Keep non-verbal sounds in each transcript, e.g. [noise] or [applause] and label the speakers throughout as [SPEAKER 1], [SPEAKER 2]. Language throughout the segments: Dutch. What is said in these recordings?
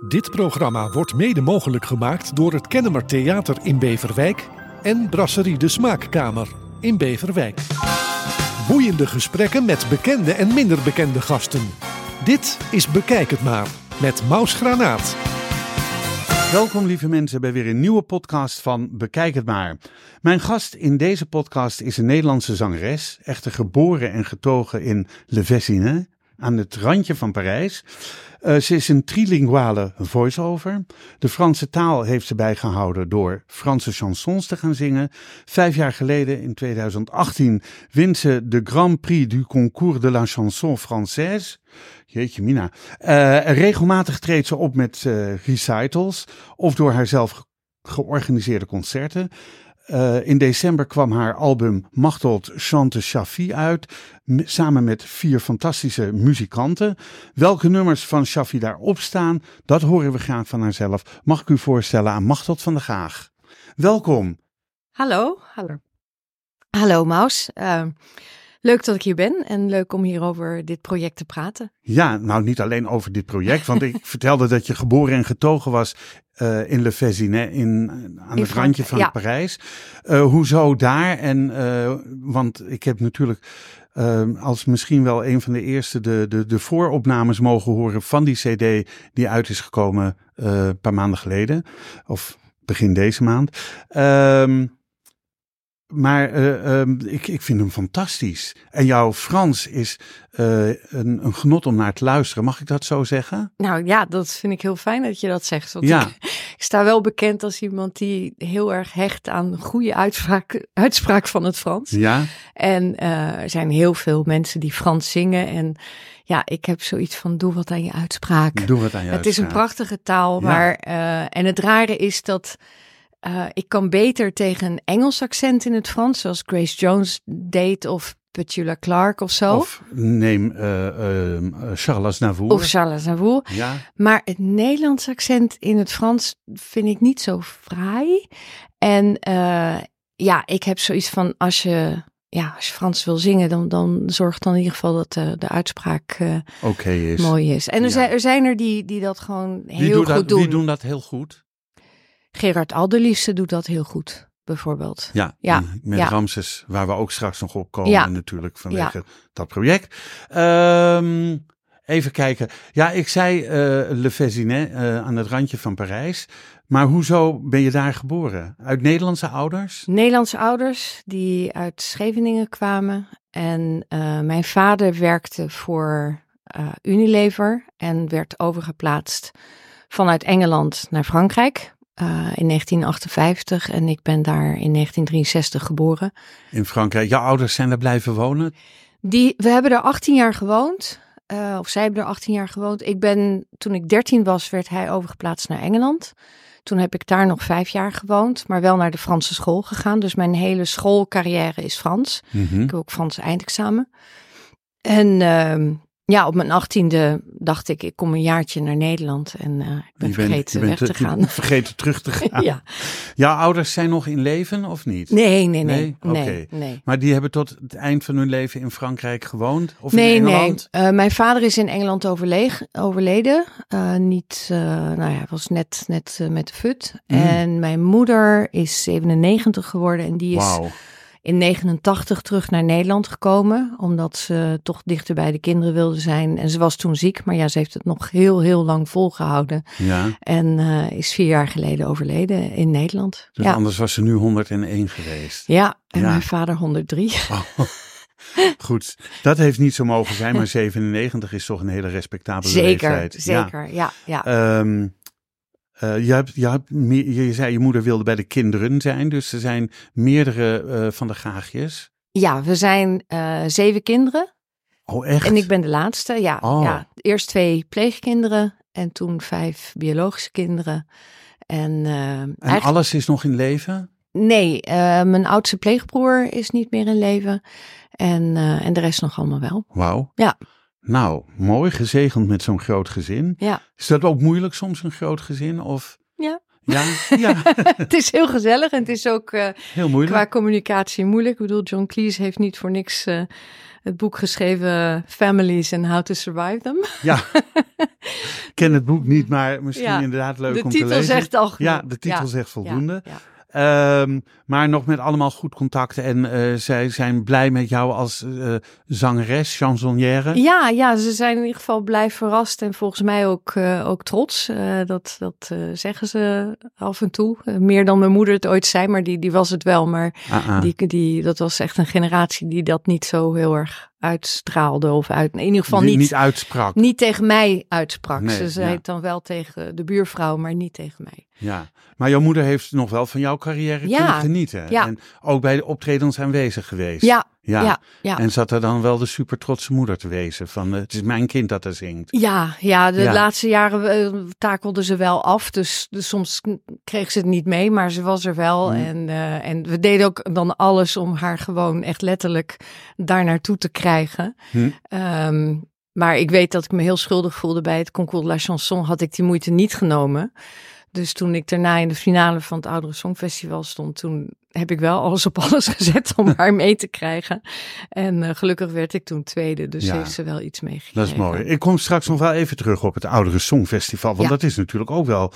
[SPEAKER 1] Dit programma wordt mede mogelijk gemaakt door het Kennemer Theater in Beverwijk en Brasserie de Smaakkamer in Beverwijk. Boeiende gesprekken met bekende en minder bekende gasten. Dit is Bekijk het maar met Maus Granaat.
[SPEAKER 2] Welkom lieve mensen bij weer een nieuwe podcast van Bekijk het maar. Mijn gast in deze podcast is een Nederlandse zangeres, echter geboren en getogen in Le Vessine, aan het randje van Parijs. Uh, ze is een trilinguale voice-over. De Franse taal heeft ze bijgehouden door Franse chansons te gaan zingen. Vijf jaar geleden, in 2018, wint ze de Grand Prix du Concours de la Chanson Française. Jeetje mina. Uh, regelmatig treedt ze op met uh, recitals of door haarzelf georganiseerde concerten. Uh, in december kwam haar album Machteld Chante Shafi uit, samen met vier fantastische muzikanten. Welke nummers van Shafi daarop staan, dat horen we graag van haarzelf. Mag ik u voorstellen aan Machteld van der Gaag. Welkom.
[SPEAKER 3] Hallo, hallo. Hallo Maus. Uh, Leuk dat ik hier ben en leuk om hier over dit project te praten.
[SPEAKER 2] Ja, nou niet alleen over dit project, want ik [laughs] vertelde dat je geboren en getogen was uh, in Le Vésinet, in, aan in het randje van ja. Parijs. Uh, hoezo daar? En, uh, want ik heb natuurlijk als misschien wel een van de eerste de, de, de vooropnames mogen horen van die cd die uit is gekomen een paar maanden geleden. Of begin deze maand. Um, maar uh, um, ik, ik vind hem fantastisch. En jouw Frans is uh, een, een, genot om naar te luisteren. Mag ik dat zo zeggen?
[SPEAKER 3] Nou ja, dat vind ik heel fijn dat je dat zegt. Want ja. ik, ik, sta wel bekend als iemand die heel erg hecht aan goede uitspraak, uitspraak van het Frans.
[SPEAKER 2] Ja.
[SPEAKER 3] En uh, er zijn heel veel mensen die Frans zingen. En ja, ik heb zoiets van doe wat aan je uitspraak.
[SPEAKER 2] Doe wat aan je
[SPEAKER 3] het uitspraak. Het is een prachtige taal. Ja. Maar, en het rare is dat uh, ik kan beter tegen een Engels accent in het Frans, zoals Grace Jones deed of Petula Clark of zo.
[SPEAKER 2] Of neem uh, uh, Charles Aznavour.
[SPEAKER 3] Of Charles Aznavour.
[SPEAKER 2] Ja.
[SPEAKER 3] Maar het Nederlands accent in het Frans vind ik niet zo fraai. En ja, ik heb zoiets van als je ja, als je Frans wil zingen, dan, dan zorg dan in ieder geval dat de, de uitspraak
[SPEAKER 2] okay is.
[SPEAKER 3] mooi is. En er, ja. zijn, er zijn er die, die dat gewoon heel goed
[SPEAKER 2] dat,
[SPEAKER 3] doen.
[SPEAKER 2] Die doen dat heel goed?
[SPEAKER 3] Gerard Alderliefste doet dat heel goed, bijvoorbeeld.
[SPEAKER 2] Ja,
[SPEAKER 3] ja.
[SPEAKER 2] met
[SPEAKER 3] ja.
[SPEAKER 2] Ramses, waar we ook straks nog op komen
[SPEAKER 3] ja.
[SPEAKER 2] natuurlijk vanwege dat project. Um, even kijken. Ja, ik zei uh, Le Vésinet uh, aan het randje van Parijs. Maar hoezo ben je daar geboren? Uit Nederlandse ouders?
[SPEAKER 3] Nederlandse ouders die uit Scheveningen kwamen. En uh, mijn vader werkte voor Unilever en werd overgeplaatst vanuit Engeland naar Frankrijk. Uh, in 1958 en ik ben daar in 1963 geboren.
[SPEAKER 2] In Frankrijk. Jouw ouders zijn daar blijven wonen?
[SPEAKER 3] Die, we hebben er 18 jaar gewoond. Uh, of zij hebben er 18 jaar gewoond. Ik ben, toen ik 13 was, werd hij overgeplaatst naar Engeland. Toen heb ik daar nog vijf jaar gewoond, maar wel naar de Franse school gegaan. Dus mijn hele schoolcarrière is Frans.
[SPEAKER 2] Mm -hmm.
[SPEAKER 3] Ik heb ook Frans eindexamen. En uh, ja, op mijn achttiende dacht ik, ik kom een jaartje naar Nederland en uh, ik ben
[SPEAKER 2] je
[SPEAKER 3] vergeten
[SPEAKER 2] bent,
[SPEAKER 3] weg
[SPEAKER 2] te,
[SPEAKER 3] te gaan. [laughs]
[SPEAKER 2] Vergeten terug te gaan. [laughs]
[SPEAKER 3] ja.
[SPEAKER 2] Jouw ouders zijn nog in leven of niet?
[SPEAKER 3] Nee, nee, nee. nee,
[SPEAKER 2] Oké.
[SPEAKER 3] nee, nee.
[SPEAKER 2] Maar die hebben tot het eind van hun leven in Frankrijk gewoond? Of
[SPEAKER 3] nee,
[SPEAKER 2] in Engeland?
[SPEAKER 3] Nee, uh, mijn vader is in Engeland overleeg, overleden. Uh, niet, nou ja, was net, net met de fut.
[SPEAKER 2] Mm.
[SPEAKER 3] En mijn moeder is 97 geworden en die is... in 89 terug naar Nederland gekomen, omdat ze toch dichter bij de kinderen wilde zijn. En ze was toen ziek, maar ja, ze heeft het nog heel, heel lang volgehouden.
[SPEAKER 2] Ja.
[SPEAKER 3] En uh, is vier jaar geleden overleden in Nederland.
[SPEAKER 2] Dus
[SPEAKER 3] ja.
[SPEAKER 2] anders was ze nu 101 geweest.
[SPEAKER 3] Ja, en
[SPEAKER 2] Ja.
[SPEAKER 3] mijn vader 103.
[SPEAKER 2] Oh. [laughs] Goed, dat heeft niet zo mogen zijn, maar 97 is toch een hele respectabele
[SPEAKER 3] zeker,
[SPEAKER 2] leeftijd.
[SPEAKER 3] zeker, ja. ja,
[SPEAKER 2] ja. Um, uh, je, hebt, je, hebt, je zei je moeder wilde bij de kinderen zijn, dus er zijn meerdere uh, van de gaagjes.
[SPEAKER 3] Ja, we zijn uh, zeven kinderen.
[SPEAKER 2] Oh, echt?
[SPEAKER 3] En ik ben de laatste, ja.
[SPEAKER 2] Oh.
[SPEAKER 3] ja. Eerst twee pleegkinderen en toen vijf biologische kinderen. En,
[SPEAKER 2] en eigenlijk... alles is nog in leven?
[SPEAKER 3] Nee, mijn oudste pleegbroer is niet meer in leven. En, en de rest nog allemaal wel.
[SPEAKER 2] Wauw.
[SPEAKER 3] Ja.
[SPEAKER 2] Nou, mooi gezegend met zo'n groot gezin.
[SPEAKER 3] Ja.
[SPEAKER 2] Is dat ook moeilijk soms, een groot gezin? Of...
[SPEAKER 3] Ja.
[SPEAKER 2] Ja, [laughs] ja.
[SPEAKER 3] het is heel gezellig en het is ook uh,
[SPEAKER 2] heel moeilijk.
[SPEAKER 3] qua communicatie moeilijk. Ik bedoel, John Cleese heeft niet voor niks uh, het boek geschreven Families and How to Survive Them.
[SPEAKER 2] Ja, ik [laughs] ken het boek niet, maar misschien ja, inderdaad leuk om te lezen.
[SPEAKER 3] De titel zegt al
[SPEAKER 2] Ja, de titel ja, zegt voldoende. Um, maar nog met allemaal goed contact. En uh, zij zijn blij met jou als uh, zangeres, chansonnière.
[SPEAKER 3] Ja, ja, ze zijn in ieder geval blij verrast. En volgens mij ook, uh, ook trots. dat dat zeggen ze af en toe. meer dan mijn moeder het ooit zei, maar die, die was het wel. Maar ah, ah. Die, die, dat was echt een generatie die dat niet zo heel erg uitstraalde. Of uit, in ieder geval niet,
[SPEAKER 2] niet uitsprak.
[SPEAKER 3] Niet tegen mij uitsprak. Nee, ze zei het dan wel tegen de buurvrouw, maar niet tegen mij.
[SPEAKER 2] Ja, maar jouw moeder heeft nog wel van jouw carrière ja. kunnen genieten.
[SPEAKER 3] Ja.
[SPEAKER 2] En ook bij de optredens aanwezig geweest.
[SPEAKER 3] Ja, ja. ja,
[SPEAKER 2] En zat er dan wel de super trotse moeder te wezen van het is mijn kind dat er zingt.
[SPEAKER 3] Ja, ja de laatste jaren uh, takelde ze wel af. Dus, dus, soms kreeg ze het niet mee, maar ze was er wel. Mm. En, uh, en we deden ook dan alles om haar gewoon echt letterlijk daar naartoe te krijgen.
[SPEAKER 2] Hm.
[SPEAKER 3] Um, maar ik weet dat ik me heel schuldig voelde bij het Concours de la Chanson. Had ik die moeite niet genomen. Dus toen ik daarna in de finale van het Oudere Songfestival stond, toen heb ik wel alles op alles [laughs] gezet om haar mee te krijgen. En uh, gelukkig werd ik toen tweede, dus heeft ze wel iets meegekregen.
[SPEAKER 2] Dat is mooi. Ik kom straks nog wel even terug op het Oudere Songfestival, want dat is natuurlijk ook wel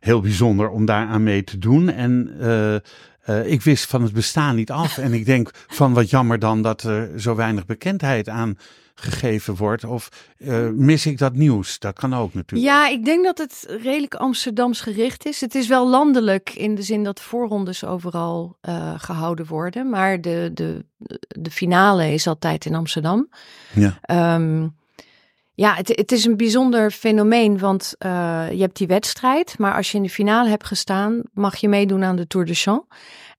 [SPEAKER 2] heel bijzonder om daar aan mee te doen. En uh, uh, ik wist van het bestaan niet af. en ik denk van wat jammer dan dat er zo weinig bekendheid aan gegeven wordt? Of uh, mis ik dat nieuws? Dat kan ook natuurlijk.
[SPEAKER 3] Ja, ik denk dat het redelijk Amsterdams gericht is. Het is wel landelijk in de zin dat voorrondes overal uh, gehouden worden. Maar de, de, de finale is altijd in Amsterdam.
[SPEAKER 2] Ja.
[SPEAKER 3] Um, ja, het, het, is een bijzonder fenomeen, want uh, je hebt die wedstrijd. Maar als je in de finale hebt gestaan, mag je meedoen aan de Tour de Champs.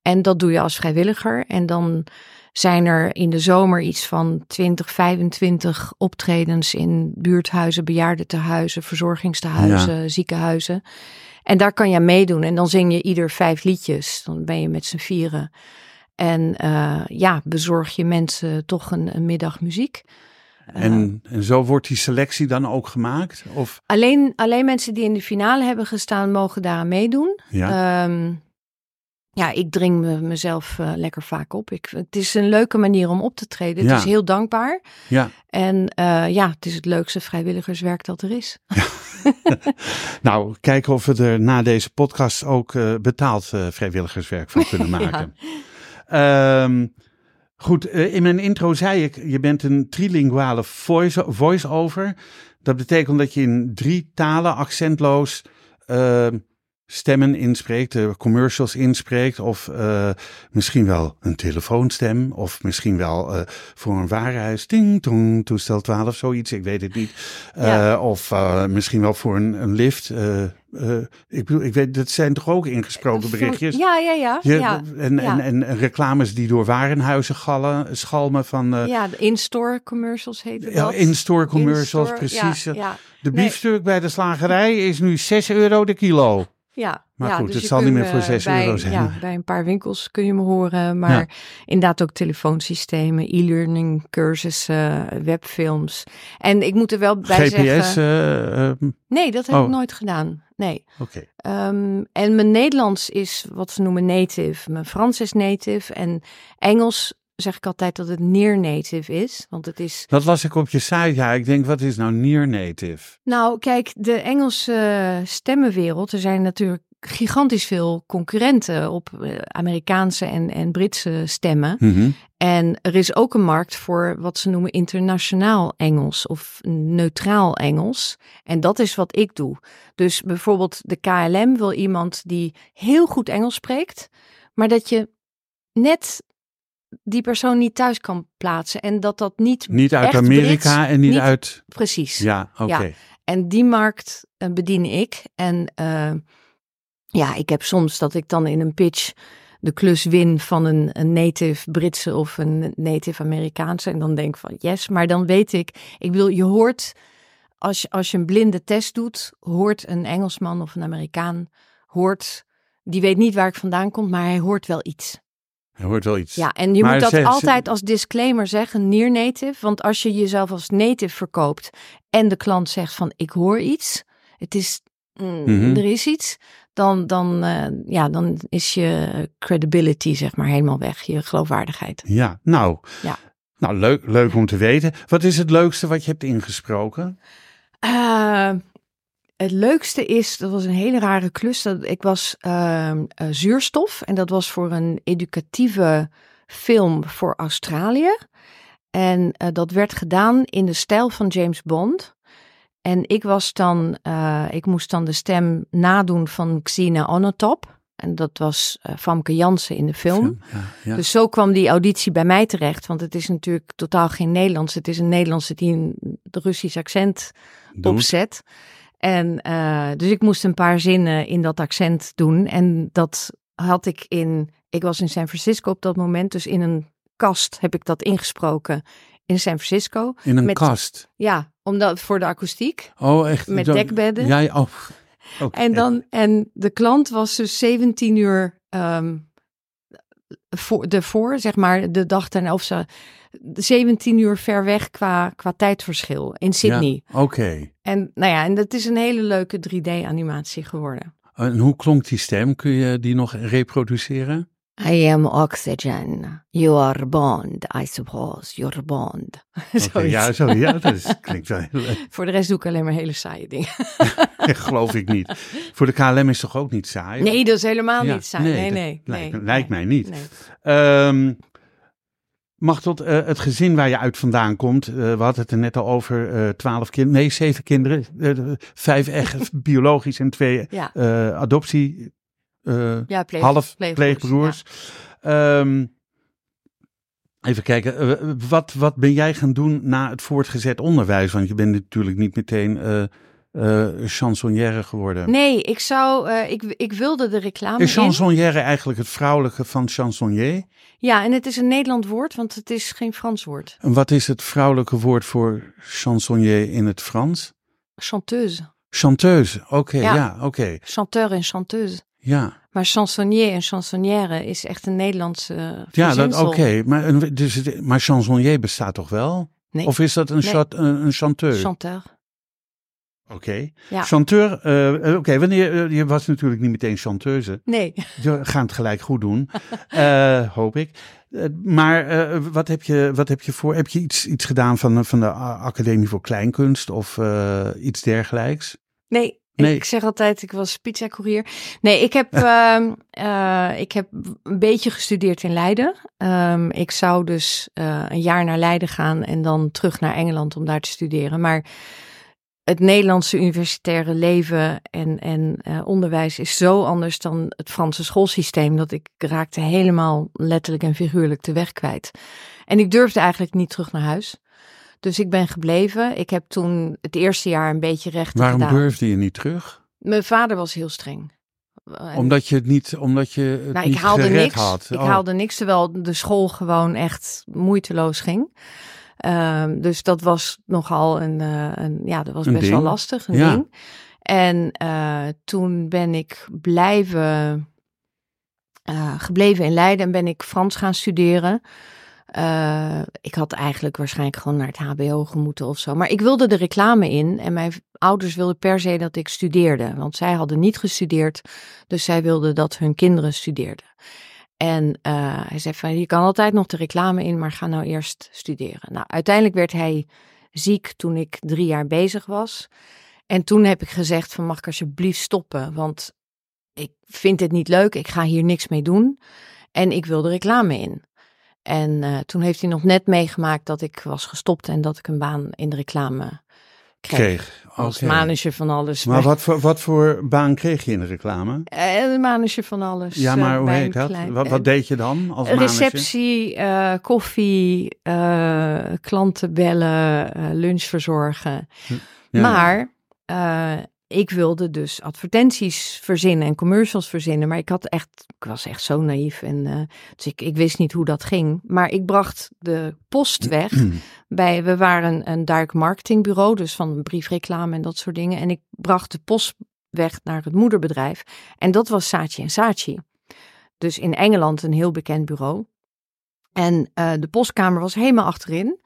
[SPEAKER 3] En dat doe je als vrijwilliger. En dan zijn er in de zomer iets van 20, 25 optredens in buurthuizen, bejaardentehuizen, verzorgingstehuizen, ziekenhuizen. En daar kan je meedoen. En dan zing je ieder vijf liedjes. Dan ben je met z'n vieren. En uh, ja, bezorg je mensen toch een, een middag muziek.
[SPEAKER 2] En, en zo wordt die selectie dan ook gemaakt? Of?
[SPEAKER 3] Alleen, alleen mensen die in de finale hebben gestaan, mogen daar meedoen.
[SPEAKER 2] Ja.
[SPEAKER 3] Um, ja, ik dring me, mezelf uh, lekker vaak op. Ik, het is een leuke manier om op te treden. Het is heel dankbaar.
[SPEAKER 2] Ja.
[SPEAKER 3] En uh, ja, het is het leukste vrijwilligerswerk dat er is. [laughs]
[SPEAKER 2] Nou, kijken of we er na deze podcast ook uh, betaald vrijwilligerswerk van kunnen [laughs] maken. ja. um, goed, in mijn intro zei ik, je bent een trilinguale voice-over. Voice dat betekent dat je in drie talen accentloos stemmen inspreekt, de commercials inspreekt, of uh, misschien wel een telefoonstem, of misschien wel uh, voor een warenhuis, ding tong, toestel 12, zoiets, ik weet het niet. Uh, ja. Of misschien wel voor een, een lift. ik bedoel, ik weet, dat zijn toch ook ingesproken berichtjes?
[SPEAKER 3] Ja, ja, ja.
[SPEAKER 2] En. En, en, reclames die door warenhuizen gallen, schalmen van...
[SPEAKER 3] ja, de in-store commercials heet dat.
[SPEAKER 2] Ja, in-store commercials,
[SPEAKER 3] in
[SPEAKER 2] precies. De biefstuk nee. bij de slagerij is nu 6 euro de kilo.
[SPEAKER 3] Ja,
[SPEAKER 2] maar
[SPEAKER 3] ja,
[SPEAKER 2] goed,
[SPEAKER 3] dus
[SPEAKER 2] het zal niet meer voor 6
[SPEAKER 3] bij,
[SPEAKER 2] euro zijn.
[SPEAKER 3] Ja, bij een paar winkels kun je me horen, maar ja. inderdaad ook telefoonsystemen, e-learning cursussen, webfilms. En ik moet er wel bij
[SPEAKER 2] GPS,
[SPEAKER 3] zeggen...
[SPEAKER 2] Uh, uh,
[SPEAKER 3] nee, dat heb oh. ik nooit gedaan. Nee.
[SPEAKER 2] Oké.
[SPEAKER 3] Okay. Um, en mijn Nederlands is wat ze noemen native. Mijn Frans is native en Engels zeg ik altijd dat het near native is, want het is...
[SPEAKER 2] Dat las ik op je site, ja. Ik denk, wat is nou near native?
[SPEAKER 3] Nou, kijk, de Engelse stemmenwereld, er zijn natuurlijk gigantisch veel concurrenten op Amerikaanse en, en Britse stemmen.
[SPEAKER 2] Mm -hmm.
[SPEAKER 3] En er is ook een markt voor wat ze noemen internationaal Engels of neutraal Engels. En dat is wat ik doe. Dus bijvoorbeeld de KLM wil iemand die heel goed Engels spreekt, maar dat je net die persoon niet thuis kan plaatsen. En dat dat niet.
[SPEAKER 2] Niet uit Amerika
[SPEAKER 3] Brits,
[SPEAKER 2] en niet,
[SPEAKER 3] niet,
[SPEAKER 2] uit.
[SPEAKER 3] Precies.
[SPEAKER 2] Ja, oké. Okay.
[SPEAKER 3] Ja. En die markt uh, bedien ik. En uh, ja, ik heb soms dat ik dan in een pitch de klus win van een, een native Britse of een native Amerikaanse. En dan denk van yes, maar dan weet ik. Ik wil, je hoort. Als je, als je een blinde test doet, hoort een Engelsman of een Amerikaan, hoort, die weet niet waar ik vandaan kom, maar hij hoort wel iets.
[SPEAKER 2] Hij hoort wel iets.
[SPEAKER 3] Ja, en je maar moet dat ze, altijd als disclaimer zeggen, near native. Want als je jezelf als native verkoopt en de klant zegt van ik hoor iets, het is mm,
[SPEAKER 2] Mhm.
[SPEAKER 3] er is iets, dan, dan, eh, ja, dan is je credibility zeg maar helemaal weg, je geloofwaardigheid.
[SPEAKER 2] Ja, nou.
[SPEAKER 3] Ja.
[SPEAKER 2] Nou, leuk, leuk om te weten. Wat is het leukste wat je hebt ingesproken?
[SPEAKER 3] Eh, het leukste is, dat was een hele rare klus. Dat, ik was ehm, eh, zuurstof en dat was voor een educatieve film voor Australië. En eh, dat werd gedaan in de stijl van James Bond. En ik was dan, eh, ik moest dan de stem nadoen van Xena Onatop. En dat was eh, Famke Jansen in de film.
[SPEAKER 2] Ja, ja.
[SPEAKER 3] Dus zo kwam die auditie bij mij terecht. Want het is natuurlijk totaal geen Nederlands. Het is een Nederlandse die een Russisch accent
[SPEAKER 2] Doe.
[SPEAKER 3] opzet. En eh, dus ik moest een paar zinnen in dat accent doen. En dat had ik in. Ik was in San Francisco op dat moment. Dus in een kast heb ik dat ingesproken in San Francisco.
[SPEAKER 2] In een
[SPEAKER 3] met-
[SPEAKER 2] kast.
[SPEAKER 3] Ja, omdat voor de akoestiek.
[SPEAKER 2] Oh, echt?
[SPEAKER 3] Met dekbedden.
[SPEAKER 2] Ja, ja, oh.
[SPEAKER 3] En, dan, en de klant was dus 17 uur ehm voor, ervoor, zeg maar, de dag daarna. Of ze 17 uur ver weg qua, qua tijdverschil in Sydney.
[SPEAKER 2] Ja, Oké.
[SPEAKER 3] En nou ja, en dat is een hele leuke 3D-animatie geworden.
[SPEAKER 2] En hoe klonk die stem? Kun je die nog reproduceren?
[SPEAKER 3] I am oxygen. You are bond, I suppose. You're bond. [laughs]
[SPEAKER 2] Oké,
[SPEAKER 3] Zoiets.
[SPEAKER 2] ja, zo, ja, dat is, [laughs] klinkt wel heel leuk.
[SPEAKER 3] Voor de rest doe ik alleen maar hele saaie dingen. [laughs]
[SPEAKER 2] Geloof ik niet. Voor de KLM is toch ook niet saai?
[SPEAKER 3] Nee, dat is helemaal
[SPEAKER 2] Ja,
[SPEAKER 3] niet saai. Nee, nee.
[SPEAKER 2] lijkt,
[SPEAKER 3] nee,
[SPEAKER 2] lijkt mij niet.
[SPEAKER 3] Nee.
[SPEAKER 2] Ehm mag tot eh, het gezin waar je uit vandaan komt. eh, we hadden het er net al over. eh, twaalf kinderen, nee, zeven kinderen. vijf echt biologisch en twee
[SPEAKER 3] Ja,
[SPEAKER 2] eh, adoptie. Eh,
[SPEAKER 3] ja pleeg,
[SPEAKER 2] half
[SPEAKER 3] pleegbroers.
[SPEAKER 2] Ehm, even kijken, eh, wat, wat ben jij gaan doen na het voortgezet onderwijs? Want je bent natuurlijk niet meteen eh, chansonnière geworden.
[SPEAKER 3] Nee, ik zou, ik, ik wilde de reclame
[SPEAKER 2] Is
[SPEAKER 3] in.
[SPEAKER 2] chansonnière eigenlijk het vrouwelijke van chansonnier?
[SPEAKER 3] Ja, en het is een Nederland woord, want het is geen Frans woord.
[SPEAKER 2] En wat is het vrouwelijke woord voor chansonnier in het Frans?
[SPEAKER 3] Chanteuse.
[SPEAKER 2] Chanteuse, oké,
[SPEAKER 3] Ja.
[SPEAKER 2] ja, oké.
[SPEAKER 3] Chanteur en chanteuse.
[SPEAKER 2] Ja,
[SPEAKER 3] Maar chansonnier en chansonnière is echt een Nederlandse
[SPEAKER 2] ja dat- oké.
[SPEAKER 3] verzinsel.
[SPEAKER 2] Maar, een- dus, maar chansonnier bestaat toch wel?
[SPEAKER 3] Nee,
[SPEAKER 2] Of is dat een,
[SPEAKER 3] Nee.
[SPEAKER 2] chat, een, een chanteur?
[SPEAKER 3] chanteur.
[SPEAKER 2] Oké.
[SPEAKER 3] Ja.
[SPEAKER 2] Chanteur, eh, eh, oké, wanneer, eh, je was natuurlijk niet meteen chanteuse.
[SPEAKER 3] Nee,
[SPEAKER 2] We gaan het gelijk goed doen, [laughs] hoop ik. Maar wat, heb je, wat heb je voor? Heb je iets, iets gedaan van, van de Academie voor Kleinkunst of iets dergelijks?
[SPEAKER 3] nee.
[SPEAKER 2] Nee.
[SPEAKER 3] Ik zeg altijd, ik was pizza-courier. Nee, ik heb, ehm, eh, ik heb een beetje gestudeerd in Leiden. Ehm, ik zou dus eh, een jaar naar Leiden gaan en dan terug naar Engeland om daar te studeren. Maar het Nederlandse universitaire leven en, en eh, onderwijs is zo anders dan het Franse schoolsysteem dat ik raakte helemaal letterlijk en figuurlijk de weg kwijt. En ik durfde eigenlijk niet terug naar huis. Dus ik ben gebleven. Ik heb toen het eerste jaar een beetje rechten
[SPEAKER 2] Waarom
[SPEAKER 3] gedaan.
[SPEAKER 2] durfde je niet terug?
[SPEAKER 3] Mijn vader was heel streng. En-
[SPEAKER 2] Omdat je het niet, omdat je het
[SPEAKER 3] nou, ik
[SPEAKER 2] niet
[SPEAKER 3] haalde
[SPEAKER 2] gered
[SPEAKER 3] niks.
[SPEAKER 2] had.
[SPEAKER 3] Ik
[SPEAKER 2] Oh,
[SPEAKER 3] haalde niks, terwijl de school gewoon echt moeiteloos ging. Ehm, dus dat was nogal een, eh, een ja, dat was
[SPEAKER 2] Een
[SPEAKER 3] best
[SPEAKER 2] ding.
[SPEAKER 3] wel lastig, een
[SPEAKER 2] Ja.
[SPEAKER 3] ding. En eh, toen ben ik blijven, eh, gebleven in Leiden en ben ik Frans gaan studeren. Eh, ik had eigenlijk waarschijnlijk gewoon naar het HBO gemoeten of zo. Maar ik wilde de reclame in en mijn ouders wilden per se dat ik studeerde. Want zij hadden niet gestudeerd, dus zij wilden dat hun kinderen studeerden. En eh, hij zei van, je kan altijd nog de reclame in, maar ga nou eerst studeren. Nou, uiteindelijk werd hij ziek toen ik drie jaar bezig was. En toen heb ik gezegd van, mag ik alsjeblieft stoppen? Want ik vind het niet leuk, ik ga hier niks mee doen. En ik wil de reclame in. En eh, toen heeft hij nog net meegemaakt dat ik was gestopt en dat ik een baan in de reclame kreeg.
[SPEAKER 2] kreeg.
[SPEAKER 3] Als manager van alles.
[SPEAKER 2] Maar [laughs] wat voor, wat voor baan kreeg je in de reclame?
[SPEAKER 3] Eh, een manager van alles.
[SPEAKER 2] Ja,
[SPEAKER 3] eh,
[SPEAKER 2] maar hoe heet dat?
[SPEAKER 3] klein-
[SPEAKER 2] Wat,
[SPEAKER 3] eh,
[SPEAKER 2] wat deed je dan als?
[SPEAKER 3] Receptie, eh, koffie, eh, klanten bellen, eh, lunch verzorgen.
[SPEAKER 2] Ja.
[SPEAKER 3] Maar eh, ik wilde dus advertenties verzinnen en commercials verzinnen. Maar ik had echt, ik was echt zo naïef. En, eh, dus ik, ik wist niet hoe dat ging. Maar ik bracht de post [clears throat] weg. bij, we waren een direct marketingbureau, dus van briefreclame en dat soort dingen. En ik bracht de post weg naar het moederbedrijf. En dat was Saatchi en Saatchi. Dus in Engeland een heel bekend bureau. En eh, de postkamer was helemaal achterin.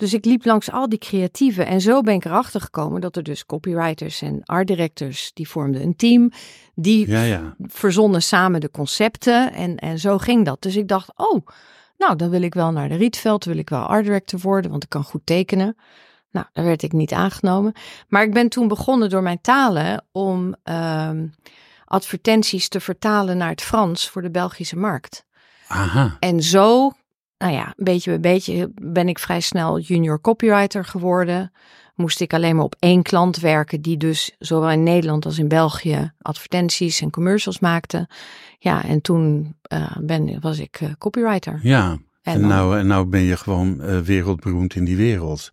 [SPEAKER 3] Dus ik liep langs al die creatieven en zo ben ik erachter gekomen dat er dus copywriters en art directors, die vormden een team, die
[SPEAKER 2] Ja, ja.
[SPEAKER 3] verzonnen samen de concepten en, en zo ging dat. Dus ik dacht, oh, nou dan wil ik wel naar de Rietveld, wil ik wel art director worden, want ik kan goed tekenen. Nou, daar werd ik niet aangenomen. Maar ik ben toen begonnen door mijn talen om ehm, advertenties te vertalen naar het Frans voor de Belgische markt.
[SPEAKER 2] Aha.
[SPEAKER 3] En zo, nou ja, beetje bij beetje ben ik vrij snel junior copywriter geworden. Moest ik alleen maar op één klant werken, die dus zowel in Nederland als in België advertenties en commercials maakte. Ja, en toen eh, ben, was ik eh, copywriter.
[SPEAKER 2] Ja. En,
[SPEAKER 3] dan-
[SPEAKER 2] nou, en nou ben je gewoon eh, wereldberoemd in die wereld.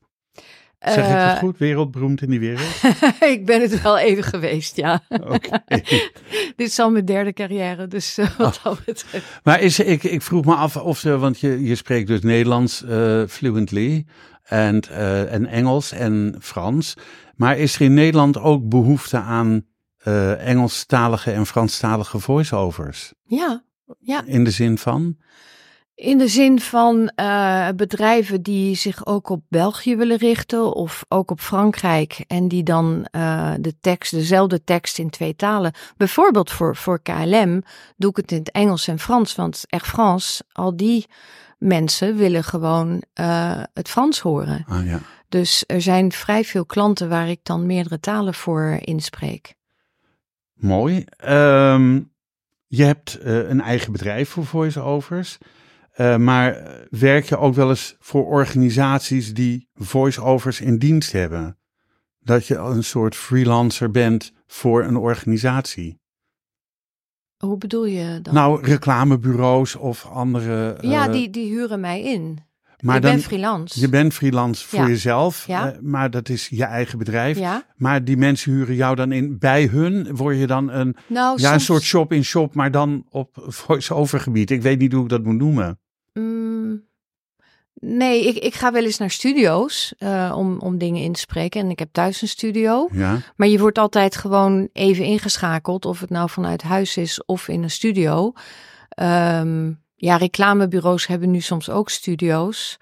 [SPEAKER 2] Zeg ik
[SPEAKER 3] Eh,
[SPEAKER 2] het goed? Wereldberoemd in die wereld? [laughs]
[SPEAKER 3] ik ben het wel even geweest, ja.
[SPEAKER 2] Oké. [laughs]
[SPEAKER 3] Dit is al mijn derde carrière, dus eh, wat
[SPEAKER 2] Oh.
[SPEAKER 3] dat betreft.
[SPEAKER 2] Maar is, ik, ik vroeg me af of ze, want je, je spreekt dus Nederlands eh, fluently en, eh, en Engels en Frans. Maar is er in Nederland ook behoefte aan eh Engelstalige en Franstalige voiceovers?
[SPEAKER 3] Ja, ja.
[SPEAKER 2] In de zin van?
[SPEAKER 3] In de zin van eh, bedrijven die zich ook op België willen richten of ook op Frankrijk en die dan eh, de tekst, dezelfde tekst in twee talen. Bijvoorbeeld voor, voor KLM doe ik het in het Engels en Frans, want Air France, al die mensen willen gewoon eh, het Frans horen.
[SPEAKER 2] Ah ja.
[SPEAKER 3] Dus er zijn vrij veel klanten waar ik dan meerdere talen voor inspreek.
[SPEAKER 2] Mooi. Ehm, je hebt een eigen bedrijf voor voiceovers. Eh, maar werk je ook wel eens voor organisaties die voiceovers in dienst hebben? Dat je een soort freelancer bent voor een organisatie.
[SPEAKER 3] Hoe bedoel je dan?
[SPEAKER 2] Nou, reclamebureaus of andere. eh,
[SPEAKER 3] ja, die, die huren mij in.
[SPEAKER 2] maar
[SPEAKER 3] ik
[SPEAKER 2] dan,
[SPEAKER 3] ben freelance.
[SPEAKER 2] Je bent freelance voor
[SPEAKER 3] Ja.
[SPEAKER 2] jezelf,
[SPEAKER 3] Ja.
[SPEAKER 2] eh, maar dat is je eigen bedrijf.
[SPEAKER 3] ja,
[SPEAKER 2] Maar die mensen huren jou dan in bij hun. Word je dan een
[SPEAKER 3] nou,
[SPEAKER 2] Ja, een soort shop-in-shop, maar dan op voice-over gebied. Ik weet niet hoe ik dat moet noemen.
[SPEAKER 3] Mm, nee, ik, ik ga wel eens naar studio's eh, om, om dingen in te spreken. En ik heb thuis een studio.
[SPEAKER 2] Ja,
[SPEAKER 3] Maar je wordt altijd gewoon even ingeschakeld, of het nou vanuit huis is of in een studio. Ehm, ja, reclamebureaus hebben nu soms ook studio's.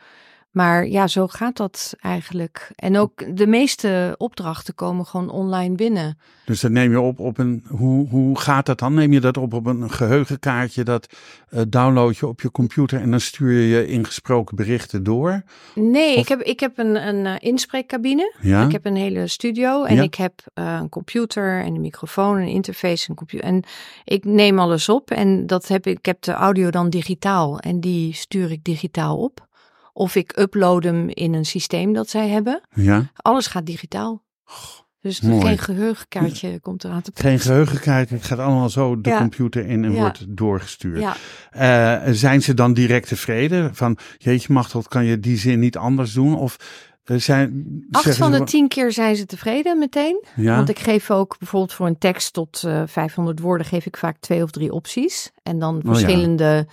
[SPEAKER 3] Maar ja, zo gaat dat eigenlijk. En ook de meeste opdrachten komen gewoon online binnen.
[SPEAKER 2] dus dat neem je op op een. Hoe, hoe gaat dat dan? Neem je dat op op een geheugenkaartje? Dat eh, download je op je computer en dan stuur je je ingesproken berichten door?
[SPEAKER 3] Nee,
[SPEAKER 2] Of-
[SPEAKER 3] ik heb, ik heb een, een eh, inspreekcabine.
[SPEAKER 2] Ja,
[SPEAKER 3] Ik heb een hele studio en
[SPEAKER 2] Ja.
[SPEAKER 3] ik heb eh, een computer en een microfoon, een interface, een computer. En ik neem alles op en dat heb ik, ik heb de audio dan digitaal en die stuur ik digitaal op. Of ik upload hem in een systeem dat zij hebben.
[SPEAKER 2] ja.
[SPEAKER 3] Alles gaat digitaal. Dus
[SPEAKER 2] mooi.
[SPEAKER 3] geen geheugenkaartje komt eraan te
[SPEAKER 2] Geen geheugenkaartje, het gaat allemaal zo de
[SPEAKER 3] Ja.
[SPEAKER 2] computer in en
[SPEAKER 3] Ja.
[SPEAKER 2] wordt doorgestuurd.
[SPEAKER 3] Ja,
[SPEAKER 2] Eh, zijn ze dan direct tevreden? Van, jeetje Machteld, kan je die zin niet anders doen? Of eh, zijn...
[SPEAKER 3] acht van de tien keer zijn ze tevreden meteen.
[SPEAKER 2] Ja,
[SPEAKER 3] Want ik geef ook bijvoorbeeld voor een tekst tot eh 500 woorden geef ik vaak twee of drie opties. En dan
[SPEAKER 2] Oh ja.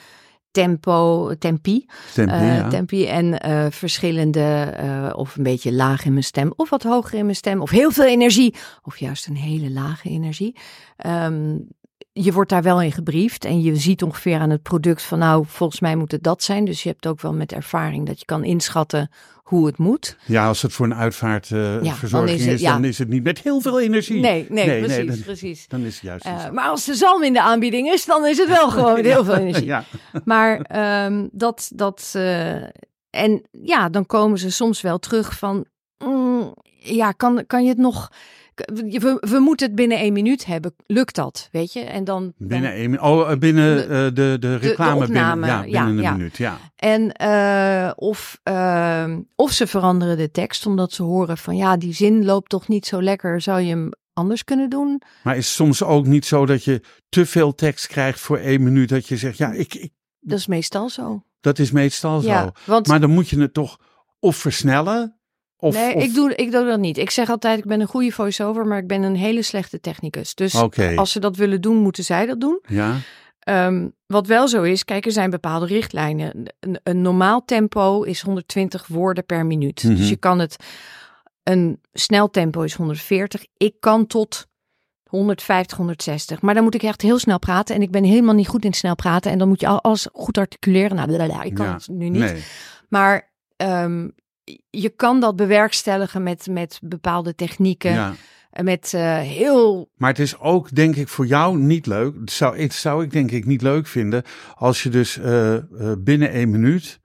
[SPEAKER 3] Tempo, tempi.
[SPEAKER 2] tempo,
[SPEAKER 3] eh,
[SPEAKER 2] ja.
[SPEAKER 3] tempi en eh, verschillende, eh, of een beetje laag in mijn stem, of wat hoger in mijn stem, of heel veel energie, of juist een hele lage energie. Ehm, je wordt daar wel in gebriefd en je ziet ongeveer aan het product van nou, volgens mij moet het dat zijn. Dus je hebt ook wel met ervaring dat je kan inschatten hoe het moet.
[SPEAKER 2] Ja, als het voor een uitvaartverzorging uh,
[SPEAKER 3] is ja.
[SPEAKER 2] dan is het niet met heel veel energie.
[SPEAKER 3] Nee, nee,
[SPEAKER 2] Nee, nee,
[SPEAKER 3] precies,
[SPEAKER 2] dan-
[SPEAKER 3] precies.
[SPEAKER 2] Dan is het juist
[SPEAKER 3] Eh, maar als de zalm in de aanbieding is, dan is het wel [laughs] gewoon heel veel energie.
[SPEAKER 2] Ja,
[SPEAKER 3] Maar ehm, dat, dat eh, en ja, dan komen ze soms wel terug van, mm, ja, kan, kan je het nog, we, we moeten het binnen één minuut hebben, lukt dat, weet je? En dan, dan-
[SPEAKER 2] binnen één minuut. Oh, eh, binnen
[SPEAKER 3] De-
[SPEAKER 2] eh, de, de reclame
[SPEAKER 3] opname,
[SPEAKER 2] binnen, ja,
[SPEAKER 3] ja,
[SPEAKER 2] binnen een minuut. Ja.
[SPEAKER 3] En eh, of, ehm, of ze veranderen de tekst omdat ze horen van ja, die zin loopt toch niet zo lekker. Zou je hem anders kunnen doen?
[SPEAKER 2] Maar is het soms ook niet zo dat je te veel tekst krijgt voor één minuut? Dat je zegt, ja, ik, ik,
[SPEAKER 3] Dat is meestal zo.
[SPEAKER 2] dat is meestal zo.
[SPEAKER 3] Want
[SPEAKER 2] Maar dan moet je het toch of versnellen. Of,
[SPEAKER 3] nee,
[SPEAKER 2] of-
[SPEAKER 3] ik, doe, ik doe dat niet. Ik zeg altijd, ik ben een goede voice-over, maar ik ben een hele slechte technicus. Dus als ze dat willen doen, moeten zij dat doen.
[SPEAKER 2] Ja,
[SPEAKER 3] Ehm, wat wel zo is, kijk, er zijn bepaalde richtlijnen. Een, een normaal tempo is 120 woorden per minuut.
[SPEAKER 2] Mhm.
[SPEAKER 3] Dus je kan het, een snel tempo is 140. Ik kan tot 150, 160. Maar dan moet ik echt heel snel praten. En ik ben helemaal niet goed in snel praten. En dan moet je al- alles goed articuleren. Nou, blablabla, ik kan
[SPEAKER 2] Ja.
[SPEAKER 3] het nu niet.
[SPEAKER 2] nee.
[SPEAKER 3] Maar ehm, je kan dat bewerkstelligen met, met bepaalde technieken.
[SPEAKER 2] Ja.
[SPEAKER 3] Met eh, heel.
[SPEAKER 2] Maar het is ook, denk ik, voor jou niet leuk. Het zou, het zou ik denk ik niet leuk vinden als je dus eh, eh, binnen één minuut.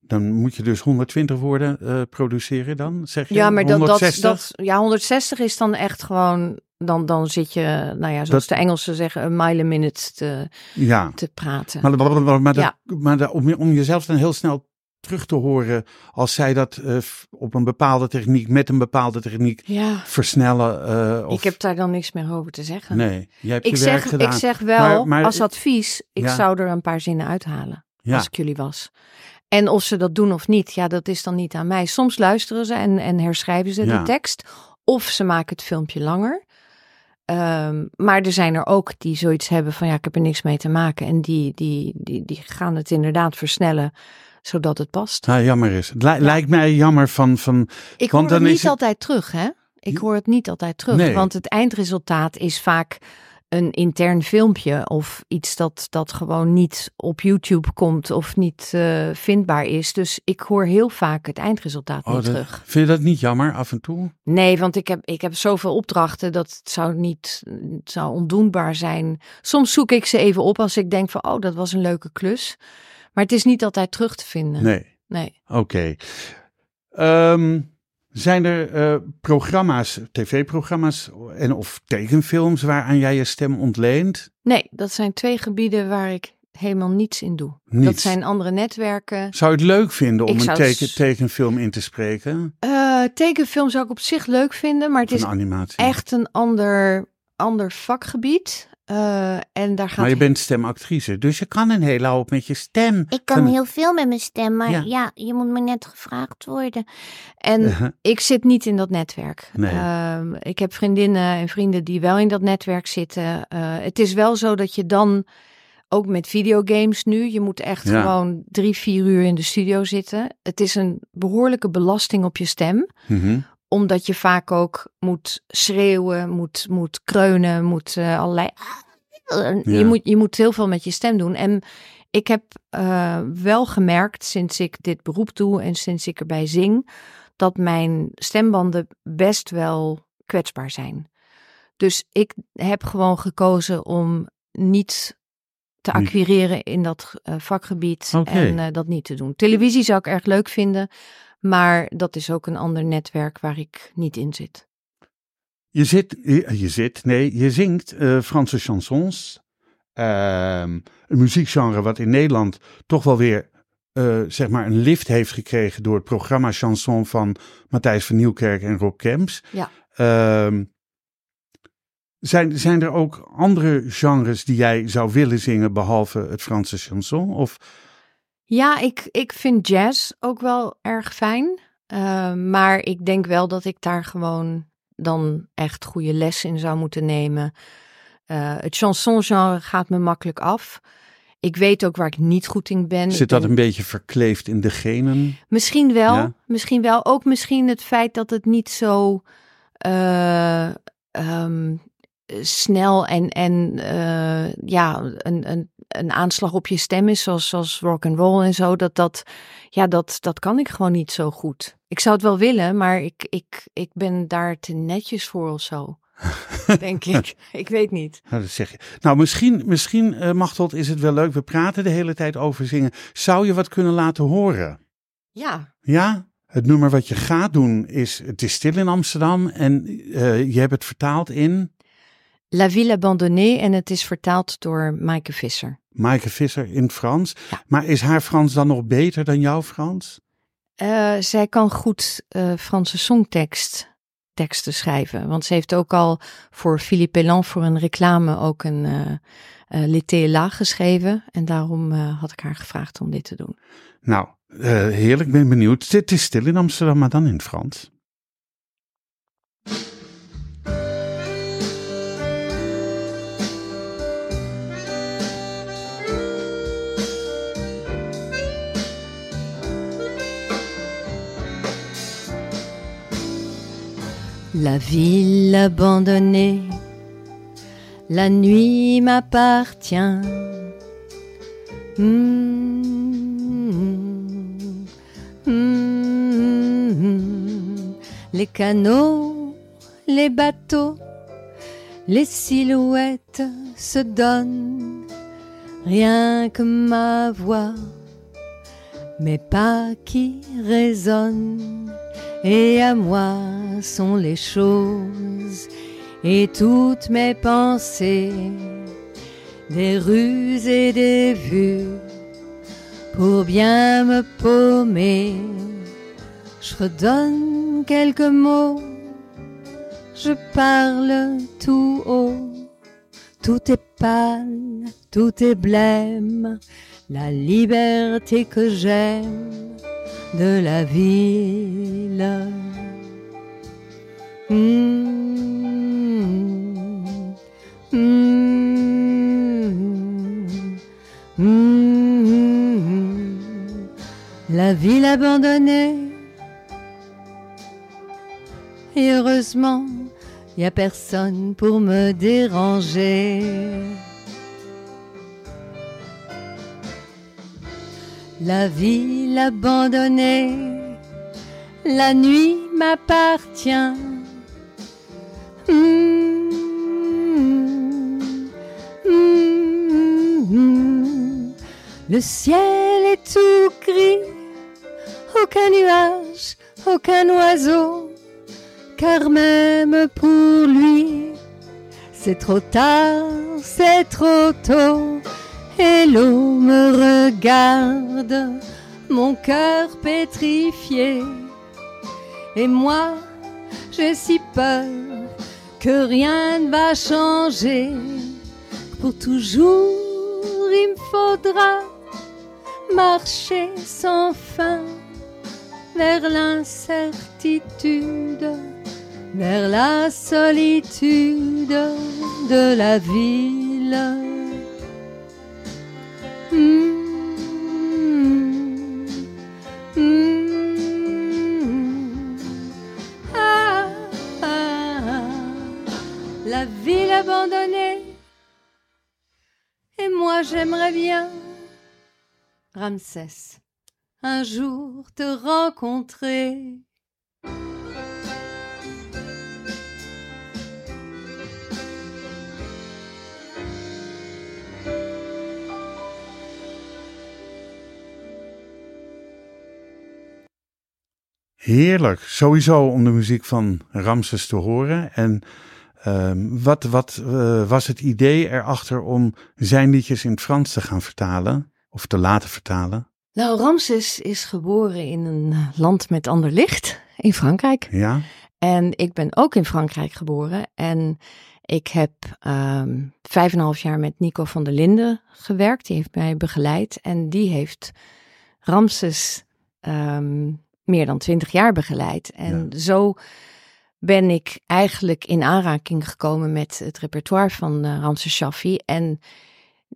[SPEAKER 2] Dan moet je dus 120 woorden produceren dan, zeg je?
[SPEAKER 3] Ja, maar dat, dat,
[SPEAKER 2] 160?
[SPEAKER 3] dat. Ja, 160 is dan echt gewoon. Dan, dan zit je, nou ja, zoals
[SPEAKER 2] Dat-
[SPEAKER 3] de Engelsen zeggen, een mile a minute te,
[SPEAKER 2] Ja.
[SPEAKER 3] te praten.
[SPEAKER 2] Maar, maar, maar, maar, dat-
[SPEAKER 3] Ja.
[SPEAKER 2] maar dat- om, om jezelf dan heel snel terug te horen als zij dat eh, op een bepaalde techniek, met een bepaalde techniek
[SPEAKER 3] Ja,
[SPEAKER 2] versnellen. eh, of,
[SPEAKER 3] ik heb daar dan niks meer over te zeggen.
[SPEAKER 2] Nee, jij hebt
[SPEAKER 3] ik,
[SPEAKER 2] je werk
[SPEAKER 3] zeg,
[SPEAKER 2] gedaan.
[SPEAKER 3] ik zeg wel
[SPEAKER 2] Maar- maar-
[SPEAKER 3] als advies, ik
[SPEAKER 2] Ja.
[SPEAKER 3] zou er een paar zinnen uithalen.
[SPEAKER 2] ja.
[SPEAKER 3] als ik jullie was. En of ze dat doen of niet, ja, dat is dan niet aan mij. Soms luisteren ze en, en herschrijven ze de tekst. Of ze maken het filmpje langer. Ehm, maar er zijn er ook die zoiets hebben van ja, ik heb er niks mee te maken. En die, die, die, die gaan het inderdaad versnellen, zodat het past.
[SPEAKER 2] Nou, jammer is. Het li- lijkt mij jammer van, van
[SPEAKER 3] Ik
[SPEAKER 2] Want
[SPEAKER 3] hoor het
[SPEAKER 2] dan is
[SPEAKER 3] niet
[SPEAKER 2] het-
[SPEAKER 3] altijd terug, hè? Ik hoor het niet altijd terug.
[SPEAKER 2] Nee.
[SPEAKER 3] Want het eindresultaat is vaak een intern filmpje of iets dat, dat gewoon niet op YouTube komt of niet eh, vindbaar is. Dus ik hoor heel vaak het eindresultaat
[SPEAKER 2] Oh,
[SPEAKER 3] niet
[SPEAKER 2] dat-
[SPEAKER 3] terug.
[SPEAKER 2] Vind je dat niet jammer af en toe?
[SPEAKER 3] Nee, want ik heb, ik heb zoveel opdrachten dat het zou niet het zou ondoenbaar zijn. Soms zoek ik ze even op als ik denk van, oh, dat was een leuke klus. Maar het is niet altijd terug te vinden.
[SPEAKER 2] Nee.
[SPEAKER 3] Nee.
[SPEAKER 2] Oké. Ehm, zijn er eh, programma's, tv-programma's en of tekenfilms waaraan jij je stem ontleent?
[SPEAKER 3] Nee, dat zijn twee gebieden waar ik helemaal niets in doe. Dat
[SPEAKER 2] Niets.
[SPEAKER 3] zijn andere netwerken.
[SPEAKER 2] Zou je het leuk vinden om een teken, tekenfilm in te spreken?
[SPEAKER 3] Eh, tekenfilm zou ik op zich leuk vinden, maar het is
[SPEAKER 2] animatie?
[SPEAKER 3] echt een ander, ander vakgebied. Eh, en daar gaat
[SPEAKER 2] Maar je bent stemactrice, dus je kan een hele hoop met je stem.
[SPEAKER 4] Ik kan heel veel met mijn stem, maar
[SPEAKER 2] Ja.
[SPEAKER 4] ja, je moet me net gevraagd worden.
[SPEAKER 3] En ik zit niet in dat netwerk.
[SPEAKER 2] Nee.
[SPEAKER 3] Ehm, ik heb vriendinnen en vrienden die wel in dat netwerk zitten. Eh, het is wel zo dat je dan, ook met videogames nu, je moet echt
[SPEAKER 2] Ja.
[SPEAKER 3] gewoon drie, vier uur in de studio zitten. Het is een behoorlijke belasting op je stem.
[SPEAKER 2] Mhm.
[SPEAKER 3] Omdat je vaak ook moet schreeuwen, moet, moet kreunen, moet eh, allerlei.
[SPEAKER 2] Ja.
[SPEAKER 3] Je, moet, je moet heel veel met je stem doen. En ik heb eh, wel gemerkt sinds ik dit beroep doe en sinds ik erbij zing, dat mijn stembanden best wel kwetsbaar zijn. Dus ik heb gewoon gekozen om niet te acquireren in dat eh, vakgebied en dat niet te doen. Televisie zou ik erg leuk vinden, maar dat is ook een ander netwerk waar ik niet in zit.
[SPEAKER 2] Je zit, je, je zit, nee, je zingt eh, Franse chansons. Ehm, een muziekgenre wat in Nederland toch wel weer, eh, zeg maar, een lift heeft gekregen door het programma Chanson van Matthijs van Nieuwkerk en Rob Kemps.
[SPEAKER 3] Ja.
[SPEAKER 2] Ehm, zijn, zijn er ook andere genres die jij zou willen zingen behalve het Franse chanson? Of,
[SPEAKER 3] Ja, ik, ik vind jazz ook wel erg fijn. Eh, maar ik denk wel dat ik daar gewoon dan echt goede les in zou moeten nemen. Eh, het chansongenre gaat me makkelijk af. Ik weet ook waar ik niet goed in ben.
[SPEAKER 2] Zit dat een beetje verkleefd in de genen?
[SPEAKER 3] Misschien wel.
[SPEAKER 2] Ja?
[SPEAKER 3] Misschien wel. Ook misschien het feit dat het niet zo eh, ehm, snel en, en eh, ja, een, een, een aanslag op je stem is, zoals, zoals rock and roll en zo. Dat, dat, ja, dat, dat kan ik gewoon niet zo goed. Ik zou het wel willen, maar ik, ik, ik ben daar te netjes voor of zo. [laughs] denk ik. Ik weet niet.
[SPEAKER 2] Nou, dat zeg je. Nou, misschien, misschien eh, Machteld, is het wel leuk. We praten de hele tijd over zingen. Zou je wat kunnen laten horen?
[SPEAKER 3] Ja,
[SPEAKER 2] Ja? Het nummer wat je gaat doen is Het is stil in Amsterdam. En eh, je hebt het vertaald in
[SPEAKER 3] La Ville Abandonnée en het is vertaald door Maaike Visser.
[SPEAKER 2] Maaike Visser in Frans.
[SPEAKER 3] Ja.
[SPEAKER 2] Maar is haar Frans dan nog beter dan jouw Frans?
[SPEAKER 3] Eh, zij kan goed eh, Franse songtekst teksten schrijven. Want ze heeft ook al voor Philippe Elan voor een reclame ook een eh eh, là geschreven. En daarom had ik haar gevraagd om dit te doen.
[SPEAKER 2] Nou, heerlijk. Ben benieuwd. Het is stil in Amsterdam, maar dan in het Frans.
[SPEAKER 3] La ville abandonnée, la nuit m'appartient. Hmm, hmm, les canaux, les bateaux, les silhouettes se donnent, rien que ma voix, mes pas qui résonnent, et à moi sont les choses et toutes mes pensées, des ruses et des vues, pour bien me paumer. Je redonne quelques mots, je parle tout haut, tout est pâle, tout est blême, la liberté que j'aime de la ville. Mm. Mm. Mm. La ville abandonnée. Et heureusement, y a personne pour me déranger. La ville abandonnée, la nuit m'appartient. Mm, mm, mm. Le ciel est tout gris, aucun nuage, aucun oiseau, car même pour lui, c'est trop tard, c'est trop tôt, et l'eau me regarde, mon cœur pétrifié, et moi, j'ai si peur que rien ne va changer. Pour toujours, il me faudra marcher sans fin vers l'incertitude, vers la solitude de la ville. J'aimerais bien, Ramsès, un jour te rencontrer.
[SPEAKER 2] Heerlijk. Sowieso om de muziek van Ramses te horen. En ehm, wat, wat eh, was het idee erachter om zijn liedjes in het Frans te gaan vertalen? Of te laten vertalen?
[SPEAKER 3] Nou, Ramses is geboren in een land met ander licht, in Frankrijk.
[SPEAKER 2] Ja?
[SPEAKER 3] En ik ben ook in Frankrijk geboren. En ik heb ehm, vijf en een half jaar met Nico van der Linden gewerkt. Die heeft mij begeleid. En die heeft Ramses ehm, meer dan twintig jaar begeleid. En zo ben ik eigenlijk in aanraking gekomen met het repertoire van eh, Ramses Shaffi. En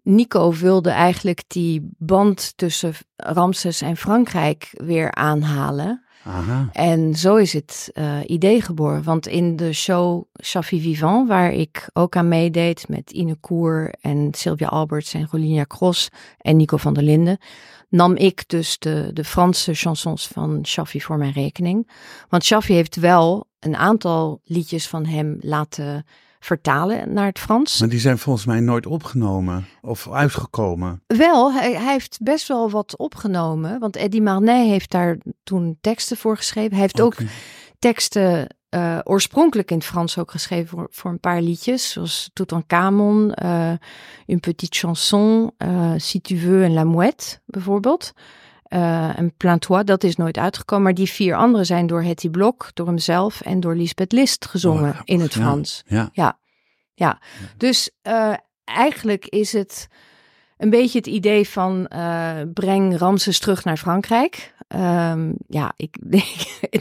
[SPEAKER 3] Nico wilde eigenlijk die band tussen Ramses en Frankrijk weer aanhalen.
[SPEAKER 2] Aha.
[SPEAKER 3] En zo is het eh, idee geboren. Want in de show Shaffi Vivant, waar ik ook aan meedeed met Ine Koer en Sylvia Alberts en Rolinia Cross en Nico van der Linden, nam ik dus de, de Franse chansons van Shaffi voor mijn rekening. Want Shaffi heeft wel een aantal liedjes van hem laten vertalen naar het Frans.
[SPEAKER 2] Maar die zijn volgens mij nooit opgenomen of uitgekomen.
[SPEAKER 3] Wel, hij, hij heeft best wel wat opgenomen. Want Eddie Marnay heeft daar toen teksten voor geschreven. Hij heeft ook teksten eh, oorspronkelijk in het Frans ook geschreven voor, voor een paar liedjes. Zoals Toutankhamon, eh Une Petite Chanson, eh, Si Tu Veux en La Mouette bijvoorbeeld. Eh, en Plains-toi, dat is nooit uitgekomen. Maar die vier andere zijn door Hetty Blok, door hemzelf en door Lisbeth List gezongen
[SPEAKER 2] Oh,
[SPEAKER 3] in het
[SPEAKER 2] ja.
[SPEAKER 3] Frans.
[SPEAKER 2] Ja.
[SPEAKER 3] Ja, ja. Dus eigenlijk is het een beetje het idee van breng Ramses terug naar Frankrijk. Ehm, ja, [laughs] ik,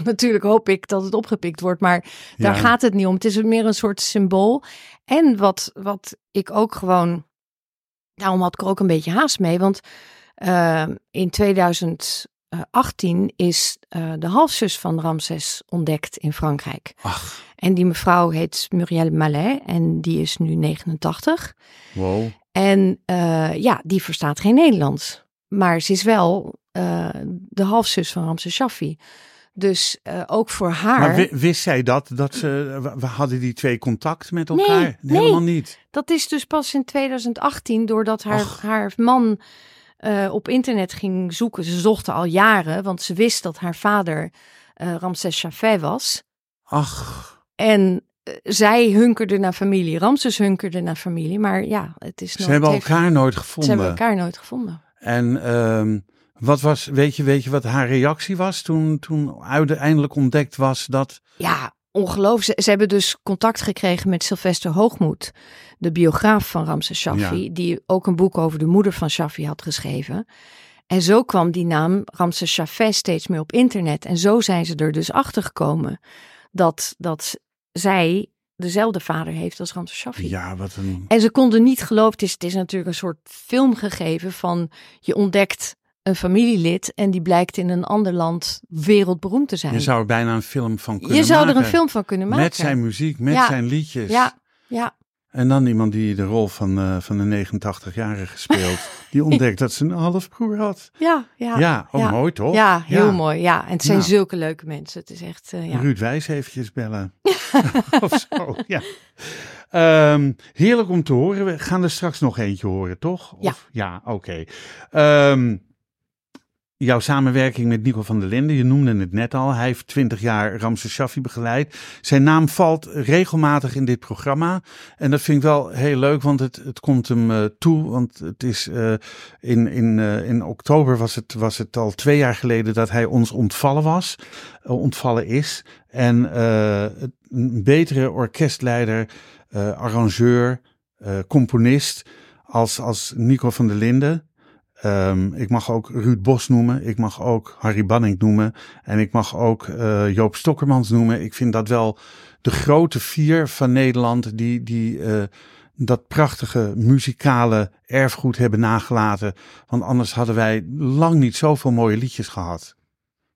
[SPEAKER 3] natuurlijk hoop ik dat het opgepikt wordt, maar daar
[SPEAKER 2] Ja.
[SPEAKER 3] gaat het niet om. Het is meer een soort symbool. En wat, wat ik ook gewoon, daarom had ik er ook een beetje haast mee, want ehm, in 2018 is eh, de halfzus van Ramses ontdekt in Frankrijk.
[SPEAKER 2] Ach,
[SPEAKER 3] En die mevrouw heet Muriel Mallet en die is nu 89.
[SPEAKER 2] wow.
[SPEAKER 3] En eh, ja, die verstaat geen Nederlands. Maar ze is wel eh, de halfzus van Ramses Shaffi. Dus eh, ook voor haar.
[SPEAKER 2] Maar wi- wist zij dat? dat ze, we- hadden die twee contact met
[SPEAKER 3] Nee,
[SPEAKER 2] elkaar?
[SPEAKER 3] nee.
[SPEAKER 2] Helemaal niet.
[SPEAKER 3] Dat is dus pas in 2018, doordat haar, haar man eh, op internet ging zoeken. Ze zochten al jaren, want ze wist dat haar vader Ramses Shafé was.
[SPEAKER 2] Ach,
[SPEAKER 3] En zij hunkerde naar familie, Ramses hunkerde naar familie. Maar ja, het is
[SPEAKER 2] ze hebben
[SPEAKER 3] heeft-
[SPEAKER 2] elkaar nooit
[SPEAKER 3] Ze
[SPEAKER 2] gevonden.
[SPEAKER 3] hebben elkaar nooit gevonden.
[SPEAKER 2] En ehm, wat was, weet je, weet je wat haar reactie was toen, toen uiteindelijk ontdekt was dat...
[SPEAKER 3] Ja, ongelooflijk. Ze, ze hebben dus contact gekregen met Sylvester Hoogmoed, de biograaf van Ramses Shaffi,
[SPEAKER 2] Ja.
[SPEAKER 3] die ook een boek over de moeder van Shaffi had geschreven. En zo kwam die naam Ramses Shafé steeds meer op internet. En zo zijn ze er dus achter gekomen dat, dat zij dezelfde vader heeft als Ramses Shaffi.
[SPEAKER 2] Ja, wat een...
[SPEAKER 3] En ze konden niet geloven, het is, het is natuurlijk een soort film gegeven van je ontdekt een familielid en die blijkt in een ander land wereldberoemd te zijn.
[SPEAKER 2] Je zou er bijna een film van kunnen
[SPEAKER 3] Je zou er een
[SPEAKER 2] maken.
[SPEAKER 3] film van kunnen maken.
[SPEAKER 2] Met zijn muziek, met
[SPEAKER 3] Ja.
[SPEAKER 2] zijn liedjes.
[SPEAKER 3] Ja, ja.
[SPEAKER 2] En dan iemand die de rol van, eh, van de 89-jarige speelt. [laughs] Die ontdekt dat ze een halfbroer had.
[SPEAKER 3] Ja, ja.
[SPEAKER 2] Ja, ook
[SPEAKER 3] ja.
[SPEAKER 2] mooi toch?
[SPEAKER 3] Ja, heel mooi. Ja, en het zijn
[SPEAKER 2] Nou.
[SPEAKER 3] zulke leuke mensen. Het is echt, eh, ja.
[SPEAKER 2] Ruud Wijs eventjes bellen. [laughs] [laughs] of zo, ja. Ehm, heerlijk om te horen. We gaan er straks nog eentje horen, toch?
[SPEAKER 3] Ja.
[SPEAKER 2] Of, ja, oké. Ehm, jouw samenwerking met Nico van der Linden, je noemde het net al. Hij heeft twintig jaar Ramses Shaffi begeleid. Zijn naam valt regelmatig in dit programma. En dat vind ik wel heel leuk, want het, het komt hem eh, toe. Want het is eh, in, in, eh, in oktober was het, was het al twee jaar geleden dat hij ons ontvallen was. ontvallen is. En een betere orkestleider, arrangeur, componist als, als Nico van der Linden. Ehm, ik mag ook Ruud Bos noemen. Ik mag ook Harry Banning noemen. En ik mag ook eh, Joop Stokkermans noemen. Ik vind dat wel de grote vier van Nederland die, die eh, dat prachtige muzikale erfgoed hebben nagelaten. Want anders hadden wij lang niet zoveel mooie liedjes gehad.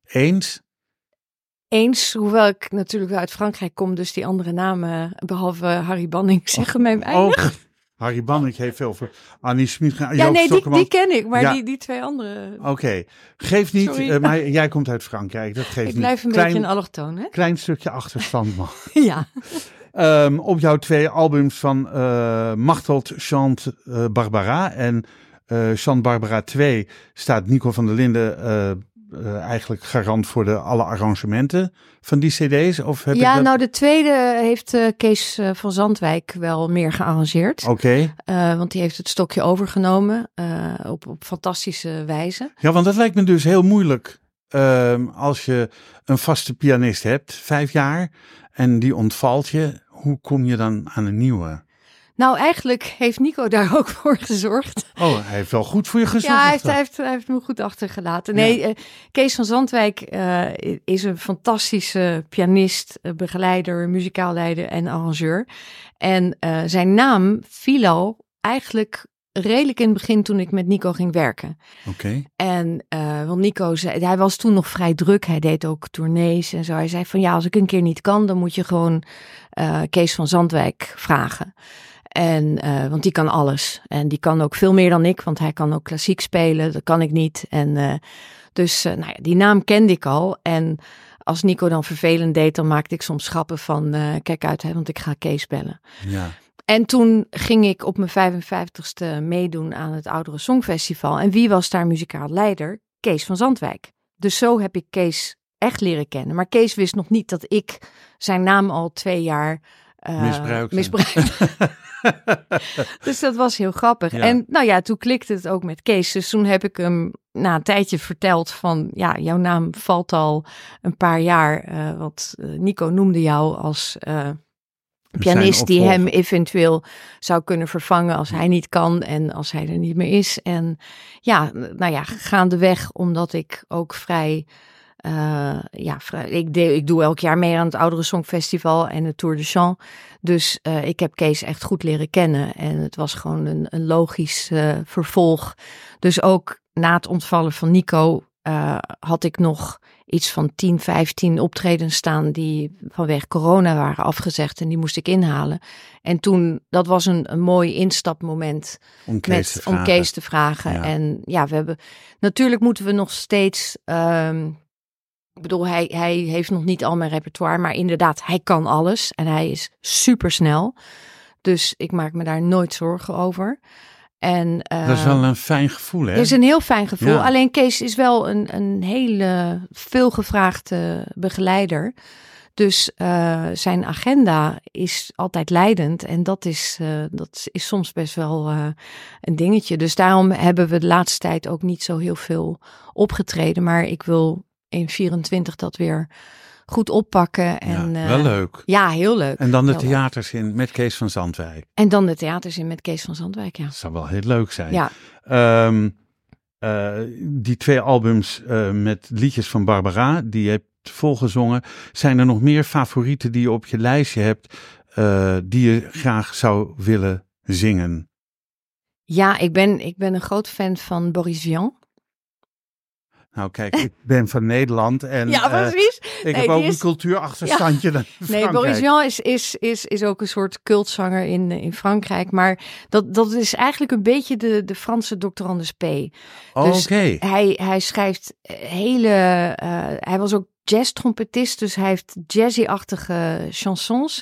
[SPEAKER 2] Eens?
[SPEAKER 3] Eens, hoewel ik natuurlijk wel uit Frankrijk kom, dus die andere namen, behalve Harry Banning, [laughs] zeggen mij weinig. [laughs]
[SPEAKER 2] Oh, Harry Banning heeft veel voor. Annie Smit.
[SPEAKER 3] ja,
[SPEAKER 2] Joop
[SPEAKER 3] nee, die, die ken ik, maar
[SPEAKER 2] Ja.
[SPEAKER 3] die, die twee andere.
[SPEAKER 2] Oké, geef niet. Eh, maar jij komt uit Frankrijk. Dat geeft
[SPEAKER 3] ik blijf een
[SPEAKER 2] niet. Klein,
[SPEAKER 3] beetje een allochtoon, hè?
[SPEAKER 2] klein stukje achterstand mag. [laughs]
[SPEAKER 3] Ja.
[SPEAKER 2] Ehm, op jouw twee albums van eh Machteld chant eh, Barbara en eh Chant Barbara 2 staat Nico van der Linden eh, eigenlijk garant voor de alle arrangementen van die cd's? Of heb
[SPEAKER 3] Ja,
[SPEAKER 2] ik dat...
[SPEAKER 3] nou de tweede heeft eh, Kees eh, van Zandwijk wel meer gearrangeerd.
[SPEAKER 2] Oké,
[SPEAKER 3] want die heeft het stokje overgenomen op, op fantastische wijze.
[SPEAKER 2] ja, want dat lijkt me dus heel moeilijk ehm, als je een vaste pianist hebt, vijf jaar, en die ontvalt je. Hoe kom je dan aan een nieuwe?
[SPEAKER 3] Nou, eigenlijk heeft Nico daar ook [laughs] voor gezorgd.
[SPEAKER 2] Oh, hij heeft wel goed voor je gezorgd.
[SPEAKER 3] Ja, hij heeft, hij, heeft, hij heeft me goed achtergelaten. Nee, eh, Kees van Zandwijk eh, is een fantastische pianist, eh, begeleider, muzikaalleider en arrangeur. En zijn naam viel al eigenlijk redelijk in het begin toen ik met Nico ging werken.
[SPEAKER 2] Oké.
[SPEAKER 3] En want Nico zei, hij was toen nog vrij druk. Hij deed ook tournees en zo. Hij zei van ja, als ik een keer niet kan, dan moet je gewoon Kees van Zandwijk vragen. En, eh, want die kan alles. En die kan ook veel meer dan ik, want hij kan ook klassiek spelen. Dat kan ik niet. En eh, dus, eh, nou ja, die naam kende ik al. En als Nico dan vervelend deed, dan maakte ik soms grappen van, kijk uit, hè, want ik ga Kees bellen.
[SPEAKER 2] Ja.
[SPEAKER 3] En toen ging ik op mijn 55ste meedoen aan het Oudere Songfestival. En wie was daar muzikaal leider? Kees van Zandwijk. Dus zo heb ik Kees echt leren kennen. Maar Kees wist nog niet dat ik zijn naam al twee jaar eh,
[SPEAKER 2] misbruikte. [laughs]
[SPEAKER 3] dus dat was heel grappig.
[SPEAKER 2] Ja.
[SPEAKER 3] En nou ja, toen klikte het ook met Kees. Dus toen heb ik hem na een tijdje verteld van... ja, jouw naam valt al een paar jaar. eh want eh, Nico noemde jou als... pianist die hem eventueel zou kunnen vervangen als hij niet kan en als hij er niet meer is. En ja, nou ja, gaandeweg, omdat ik ook vrij, eh, ja, ik, de, ik doe elk jaar mee aan het Oudere Songfestival en het Tour de Chant. Dus eh, ik heb Kees echt goed leren kennen en het was gewoon een, een logisch eh, vervolg. Dus ook na het ontvallen van Nico had ik nog iets van 10, 15 optredens staan die vanwege corona waren afgezegd en die moest ik inhalen. En toen, dat was een, een mooi instapmoment
[SPEAKER 2] om Kees,
[SPEAKER 3] met,
[SPEAKER 2] te vragen.
[SPEAKER 3] om Kees te vragen.
[SPEAKER 2] Ja.
[SPEAKER 3] En ja, we hebben, natuurlijk moeten we nog steeds ehm, Ik bedoel, hij, hij heeft nog niet al mijn repertoire, maar inderdaad, hij kan alles en hij is super snel. Dus ik maak me daar nooit zorgen over. En,
[SPEAKER 2] Dat is
[SPEAKER 3] eh,
[SPEAKER 2] wel een fijn gevoel, hè?
[SPEAKER 3] het is een heel fijn gevoel.
[SPEAKER 2] Ja.
[SPEAKER 3] Alleen Kees is wel een, een hele veelgevraagde begeleider. Dus eh, zijn agenda is altijd leidend. En dat is, eh, dat is soms best wel een dingetje. Dus daarom hebben we de laatste tijd ook niet zo heel veel opgetreden. Maar ik wil in 24 dat weer goed oppakken. En,
[SPEAKER 2] ja,
[SPEAKER 3] eh,
[SPEAKER 2] wel leuk.
[SPEAKER 3] Ja, heel leuk.
[SPEAKER 2] En dan de
[SPEAKER 3] Heel leuk.
[SPEAKER 2] theaters in met Kees van Zandwijk.
[SPEAKER 3] En dan de theaters in met Kees van Zandwijk, ja.
[SPEAKER 2] Dat zou wel heel leuk zijn.
[SPEAKER 3] Ja,
[SPEAKER 2] Ehm, eh, die twee albums eh, met liedjes van Barbara, die je hebt volgezongen. Zijn er nog meer favorieten die je op je lijstje hebt, eh, die je graag zou willen zingen?
[SPEAKER 3] ja ik, ben, ik ben een groot fan van Boris Vian.
[SPEAKER 2] Nou kijk, ik ben van Nederland en
[SPEAKER 3] ja,
[SPEAKER 2] eh,
[SPEAKER 3] precies.
[SPEAKER 2] ik
[SPEAKER 3] Nee,
[SPEAKER 2] heb ook een cultuurachterstandje in
[SPEAKER 3] Nee. Boris Vian is, is, is, is ook een soort cultzanger in, in Frankrijk. Maar dat, dat is eigenlijk een beetje de, de Franse. Anders P.
[SPEAKER 2] Oh,
[SPEAKER 3] dus-
[SPEAKER 2] Oké,
[SPEAKER 3] Hij, hij schrijft hele... eh, hij was ook jazztrompetist, dus hij heeft jazzy-achtige chansons.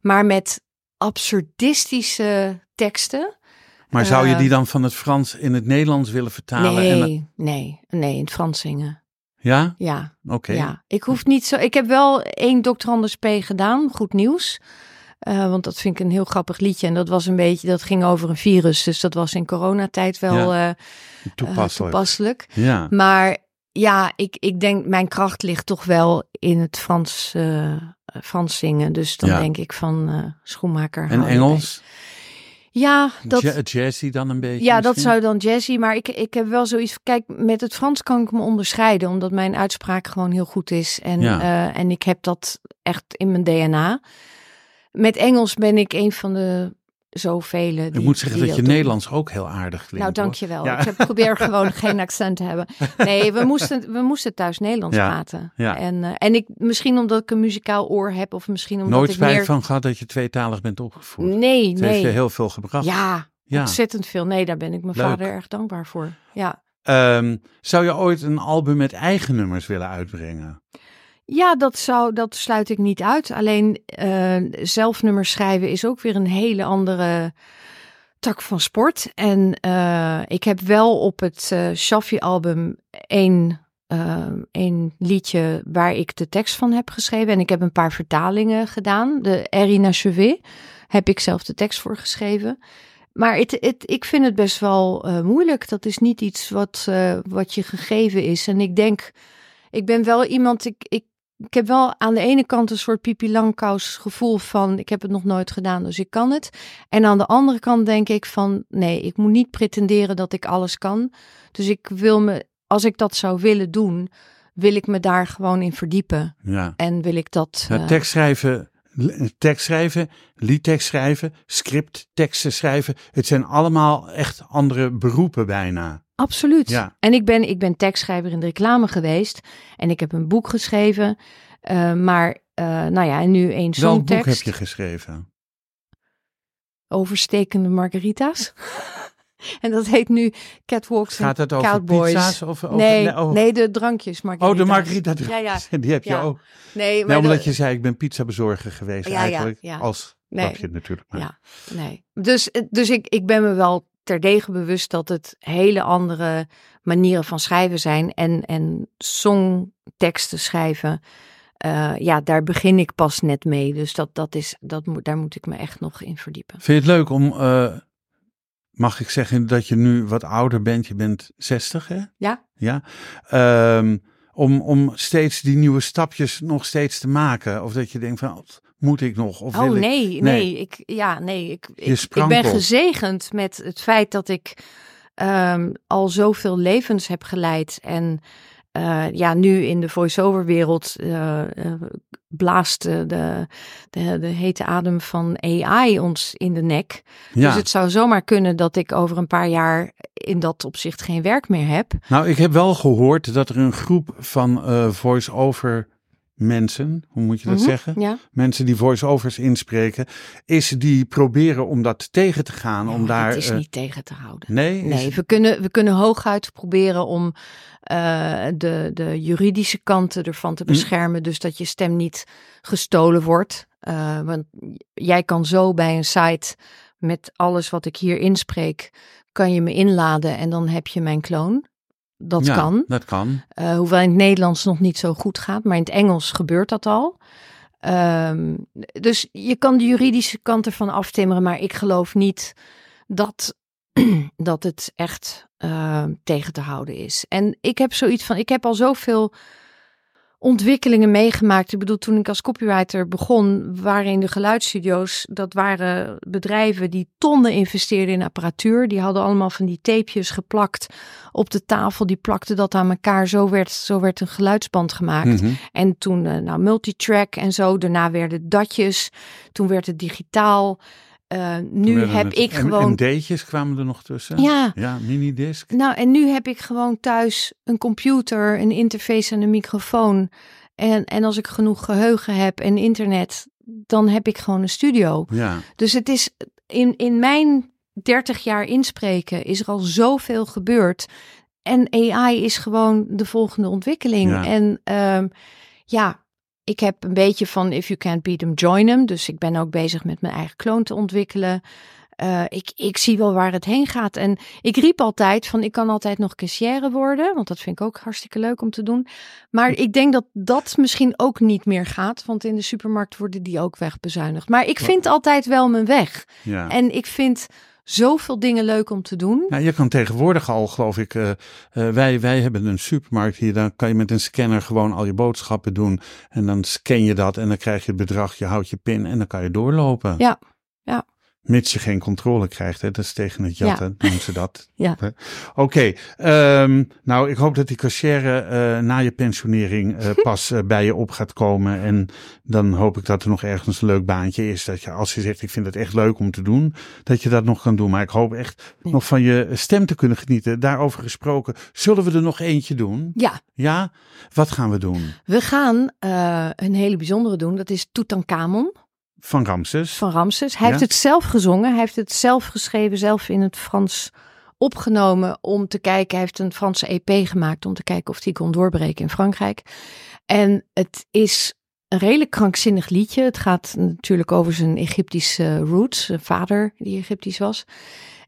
[SPEAKER 3] Maar met absurdistische teksten.
[SPEAKER 2] Maar zou je
[SPEAKER 3] eh,
[SPEAKER 2] die dan van het Frans in het Nederlands willen vertalen?
[SPEAKER 3] Nee,
[SPEAKER 2] En,
[SPEAKER 3] nee, nee, in het Frans zingen.
[SPEAKER 2] ja,
[SPEAKER 3] Ja,
[SPEAKER 2] oké.
[SPEAKER 3] Ja, ik hoef niet zo. Ik heb wel één Dr. Anders P gedaan, goed nieuws. Eh, want dat vind ik een heel grappig liedje. En dat was een beetje, dat ging over een virus. Dus dat was in coronatijd wel eh,
[SPEAKER 2] Toepasselijk.
[SPEAKER 3] toepasselijk.
[SPEAKER 2] ja.
[SPEAKER 3] Maar ja, ik, ik denk mijn kracht ligt toch wel in het Frans, eh, Frans zingen. Dus dan
[SPEAKER 2] Ja.
[SPEAKER 3] denk ik van eh, schoenmaker.
[SPEAKER 2] En Engels?
[SPEAKER 3] bij. Ja, dat,
[SPEAKER 2] Ja, jazzy dan een beetje?
[SPEAKER 3] ja, dat zou dan jazzy. Maar ik, ik heb wel zoiets. Kijk, met het Frans kan ik me onderscheiden, omdat mijn uitspraak gewoon heel goed is. En,
[SPEAKER 2] Ja.
[SPEAKER 3] eh, en ik heb dat echt in mijn DNA. Met Engels ben ik een van de zoveel. Die,
[SPEAKER 2] Ik moet zeggen dat je. Nederlands ook heel aardig klinkt.
[SPEAKER 3] Nou, dankjewel.
[SPEAKER 2] Ja.
[SPEAKER 3] Ik probeer gewoon geen [laughs] accent te hebben. Nee, we moesten, we moesten thuis Nederlands
[SPEAKER 2] Ja,
[SPEAKER 3] praten.
[SPEAKER 2] ja.
[SPEAKER 3] En, eh, en ik, misschien omdat ik een muzikaal oor heb, of misschien omdat
[SPEAKER 2] Nooit
[SPEAKER 3] ik
[SPEAKER 2] spijt
[SPEAKER 3] meer...
[SPEAKER 2] van gehad dat je tweetalig bent opgevoed.
[SPEAKER 3] Nee,
[SPEAKER 2] Het heeft je
[SPEAKER 3] nee.
[SPEAKER 2] heel veel gebracht.
[SPEAKER 3] Ja,
[SPEAKER 2] Ja.
[SPEAKER 3] ontzettend veel. Nee, daar ben ik mijn
[SPEAKER 2] Leuk.
[SPEAKER 3] vader erg dankbaar voor. Ja.
[SPEAKER 2] Ehm, zou je ooit een album met eigen nummers willen uitbrengen?
[SPEAKER 3] Ja, dat, zou, dat sluit ik niet uit. Alleen eh zelfnummers schrijven is ook weer een hele andere tak van sport. En eh, ik heb wel op het eh Shaffi-album één, eh, één liedje waar ik de tekst van heb geschreven. En ik heb een paar vertalingen gedaan. De Erina Chevet heb ik zelf de tekst voor geschreven. Maar het, het, ik vind het best wel moeilijk. Dat is niet iets wat, wat je gegeven is. En ik denk, ik ben wel iemand, ik, ik, ik heb wel aan de ene kant een soort Pipi Langkous gevoel van, ik heb het nog nooit gedaan, dus ik kan het. En aan de andere kant denk ik van, nee, ik moet niet pretenderen dat ik alles kan. Dus ik wil me, als ik dat zou willen doen, wil ik me daar gewoon in verdiepen.
[SPEAKER 2] Ja.
[SPEAKER 3] En wil ik dat...
[SPEAKER 2] Ja,
[SPEAKER 3] eh,
[SPEAKER 2] tekst schrijven, tekst schrijven, liedtekst schrijven, script, teksten schrijven. Het zijn allemaal echt andere beroepen bijna.
[SPEAKER 3] Absoluut.
[SPEAKER 2] Ja.
[SPEAKER 3] En ik ben, ik ben tekstschrijver in de reclame geweest. En ik heb een boek geschreven. eh, maar, eh, nou ja, en nu één
[SPEAKER 2] Welk boek heb je geschreven?
[SPEAKER 3] Overstekende margarita's. [laughs] [laughs] en dat heet nu Catwalks
[SPEAKER 2] Gaat het over
[SPEAKER 3] Cowboys.
[SPEAKER 2] pizza's? Of over,
[SPEAKER 3] nee,
[SPEAKER 2] oh.
[SPEAKER 3] nee, de drankjes.
[SPEAKER 2] Oh, de margarita.
[SPEAKER 3] Ja, ja. [laughs]
[SPEAKER 2] Die heb je
[SPEAKER 3] Ja.
[SPEAKER 2] ook.
[SPEAKER 3] Nee, maar
[SPEAKER 2] Nee, omdat
[SPEAKER 3] de-
[SPEAKER 2] je zei, ik ben pizzabezorger geweest
[SPEAKER 3] Ja, ja,
[SPEAKER 2] eigenlijk. Als
[SPEAKER 3] Nee.
[SPEAKER 2] grapje natuurlijk. Maar.
[SPEAKER 3] Ja, nee. Dus, dus ik, ik ben me wel terdege bewust dat het hele andere manieren van schrijven zijn. En, en songteksten schrijven, eh, ja, daar begin ik pas net mee. Dus dat, dat is, dat daar moet ik me echt nog in verdiepen.
[SPEAKER 2] Vind je het leuk om, eh, mag ik zeggen dat je nu wat ouder bent? Je bent 60 hè?
[SPEAKER 3] Ja?
[SPEAKER 2] Ja. Ehm, om, om steeds die nieuwe stapjes nog steeds te maken? Of dat je denkt van, moet ik nog? Of
[SPEAKER 3] Oh
[SPEAKER 2] wil ik-
[SPEAKER 3] nee, nee,
[SPEAKER 2] Nee.
[SPEAKER 3] Ik, ja, nee. Ik,
[SPEAKER 2] Je
[SPEAKER 3] ik, ik ben gezegend met het feit dat ik ehm, al zoveel levens heb geleid. En eh, ja, nu in de voice-over wereld eh, eh, blaast de, de, de, hete adem van AI ons in de nek.
[SPEAKER 2] Ja.
[SPEAKER 3] Dus het zou zomaar kunnen dat ik over een paar jaar in dat opzicht geen werk meer heb.
[SPEAKER 2] Nou, ik heb wel gehoord dat er een groep van voice-over mensen, hoe moet je dat
[SPEAKER 3] Mhm,
[SPEAKER 2] zeggen?
[SPEAKER 3] Ja.
[SPEAKER 2] Mensen die voice-overs inspreken, is die proberen om dat tegen te gaan, om
[SPEAKER 3] Ja,
[SPEAKER 2] daar...
[SPEAKER 3] Het is niet tegen te houden.
[SPEAKER 2] nee, is-
[SPEAKER 3] Nee, we kunnen, we kunnen hooguit proberen om eh, de, de juridische kanten ervan te beschermen. Dus dat je stem niet gestolen wordt. Eh, want jij kan zo bij een site met alles wat ik hier inspreek, kan je me inladen en dan heb je mijn kloon. Dat
[SPEAKER 2] ja,
[SPEAKER 3] kan.
[SPEAKER 2] Dat kan.
[SPEAKER 3] Eh, hoewel in het Nederlands nog niet zo goed gaat, maar in het Engels gebeurt dat al. Ehm, dus je kan de juridische kant ervan aftimmeren, maar ik geloof niet dat, [clears throat] dat het echt eh, tegen te houden is. En ik heb zoiets van, ik heb al zoveel ontwikkelingen meegemaakt. Ik bedoel, toen ik als copywriter begon, waren in de geluidsstudio's, dat waren bedrijven die tonnen investeerden in apparatuur. Die hadden allemaal van die tapejes geplakt op de tafel. Die plakten dat aan elkaar. Zo werd, zo werd een geluidsband gemaakt.
[SPEAKER 2] Mhm.
[SPEAKER 3] En toen eh, nou, multitrack en zo. Daarna werden datjes. Toen werd het digitaal. Eh, nu heb
[SPEAKER 2] het-
[SPEAKER 3] ik
[SPEAKER 2] en-
[SPEAKER 3] gewoon...
[SPEAKER 2] En D'tjes kwamen er nog tussen?
[SPEAKER 3] Ja.
[SPEAKER 2] Ja, minidisc.
[SPEAKER 3] Nou, en nu heb ik gewoon thuis een computer, een interface en een microfoon. En, en als ik genoeg geheugen heb en internet, dan heb ik gewoon een studio.
[SPEAKER 2] Ja.
[SPEAKER 3] Dus het is in, in mijn 30 jaar inspreken is er al zoveel gebeurd. En AI is gewoon de volgende ontwikkeling.
[SPEAKER 2] Ja.
[SPEAKER 3] En ehm, ja, ik heb een beetje van if you can't beat them, join them. Dus ik ben ook bezig met mijn eigen kloon te ontwikkelen. Eh, ik, ik zie wel waar het heen gaat. En ik riep altijd van ik kan altijd nog caissière worden. Want dat vind ik ook hartstikke leuk om te doen. Maar ik denk dat dat misschien ook niet meer gaat. Want in de supermarkt worden die ook wegbezuinigd. Maar ik vind altijd wel mijn weg.
[SPEAKER 2] ja.
[SPEAKER 3] En ik vind zoveel dingen leuk om te doen.
[SPEAKER 2] Nou, je kan tegenwoordig al, geloof ik, eh, eh, wij, wij hebben een supermarkt hier, dan kan je met een scanner gewoon al je boodschappen doen. En dan scan je dat en dan krijg je het bedrag, je houdt je pin en dan kan je doorlopen.
[SPEAKER 3] Ja, ja.
[SPEAKER 2] Mits je geen controle krijgt, hè? dat is tegen het jatten, noemen ze dat. [laughs]
[SPEAKER 3] Ja.
[SPEAKER 2] Oké, ehm, nou ik hoop dat die cashier eh, na je pensionering eh, [laughs] pas eh, bij je op gaat komen. En dan hoop ik dat er nog ergens een leuk baantje is. Dat je als je zegt ik vind het echt leuk om te doen, dat je dat nog kan doen. Maar ik hoop echt
[SPEAKER 3] Ja.
[SPEAKER 2] nog van je stem te kunnen genieten. Daarover gesproken, zullen we er nog eentje doen?
[SPEAKER 3] Ja,
[SPEAKER 2] Ja? Wat gaan we doen?
[SPEAKER 3] we gaan een hele bijzondere doen. Dat is Tutankhamon
[SPEAKER 2] Van Ramses?
[SPEAKER 3] van Ramses. Hij
[SPEAKER 2] Ja.
[SPEAKER 3] heeft het zelf gezongen. Hij heeft het zelf geschreven, zelf in het Frans opgenomen om te kijken. Hij heeft een Franse EP gemaakt om te kijken of hij kon doorbreken in Frankrijk. En het is een redelijk krankzinnig liedje. Het gaat natuurlijk over zijn Egyptische roots, zijn vader die Egyptisch was.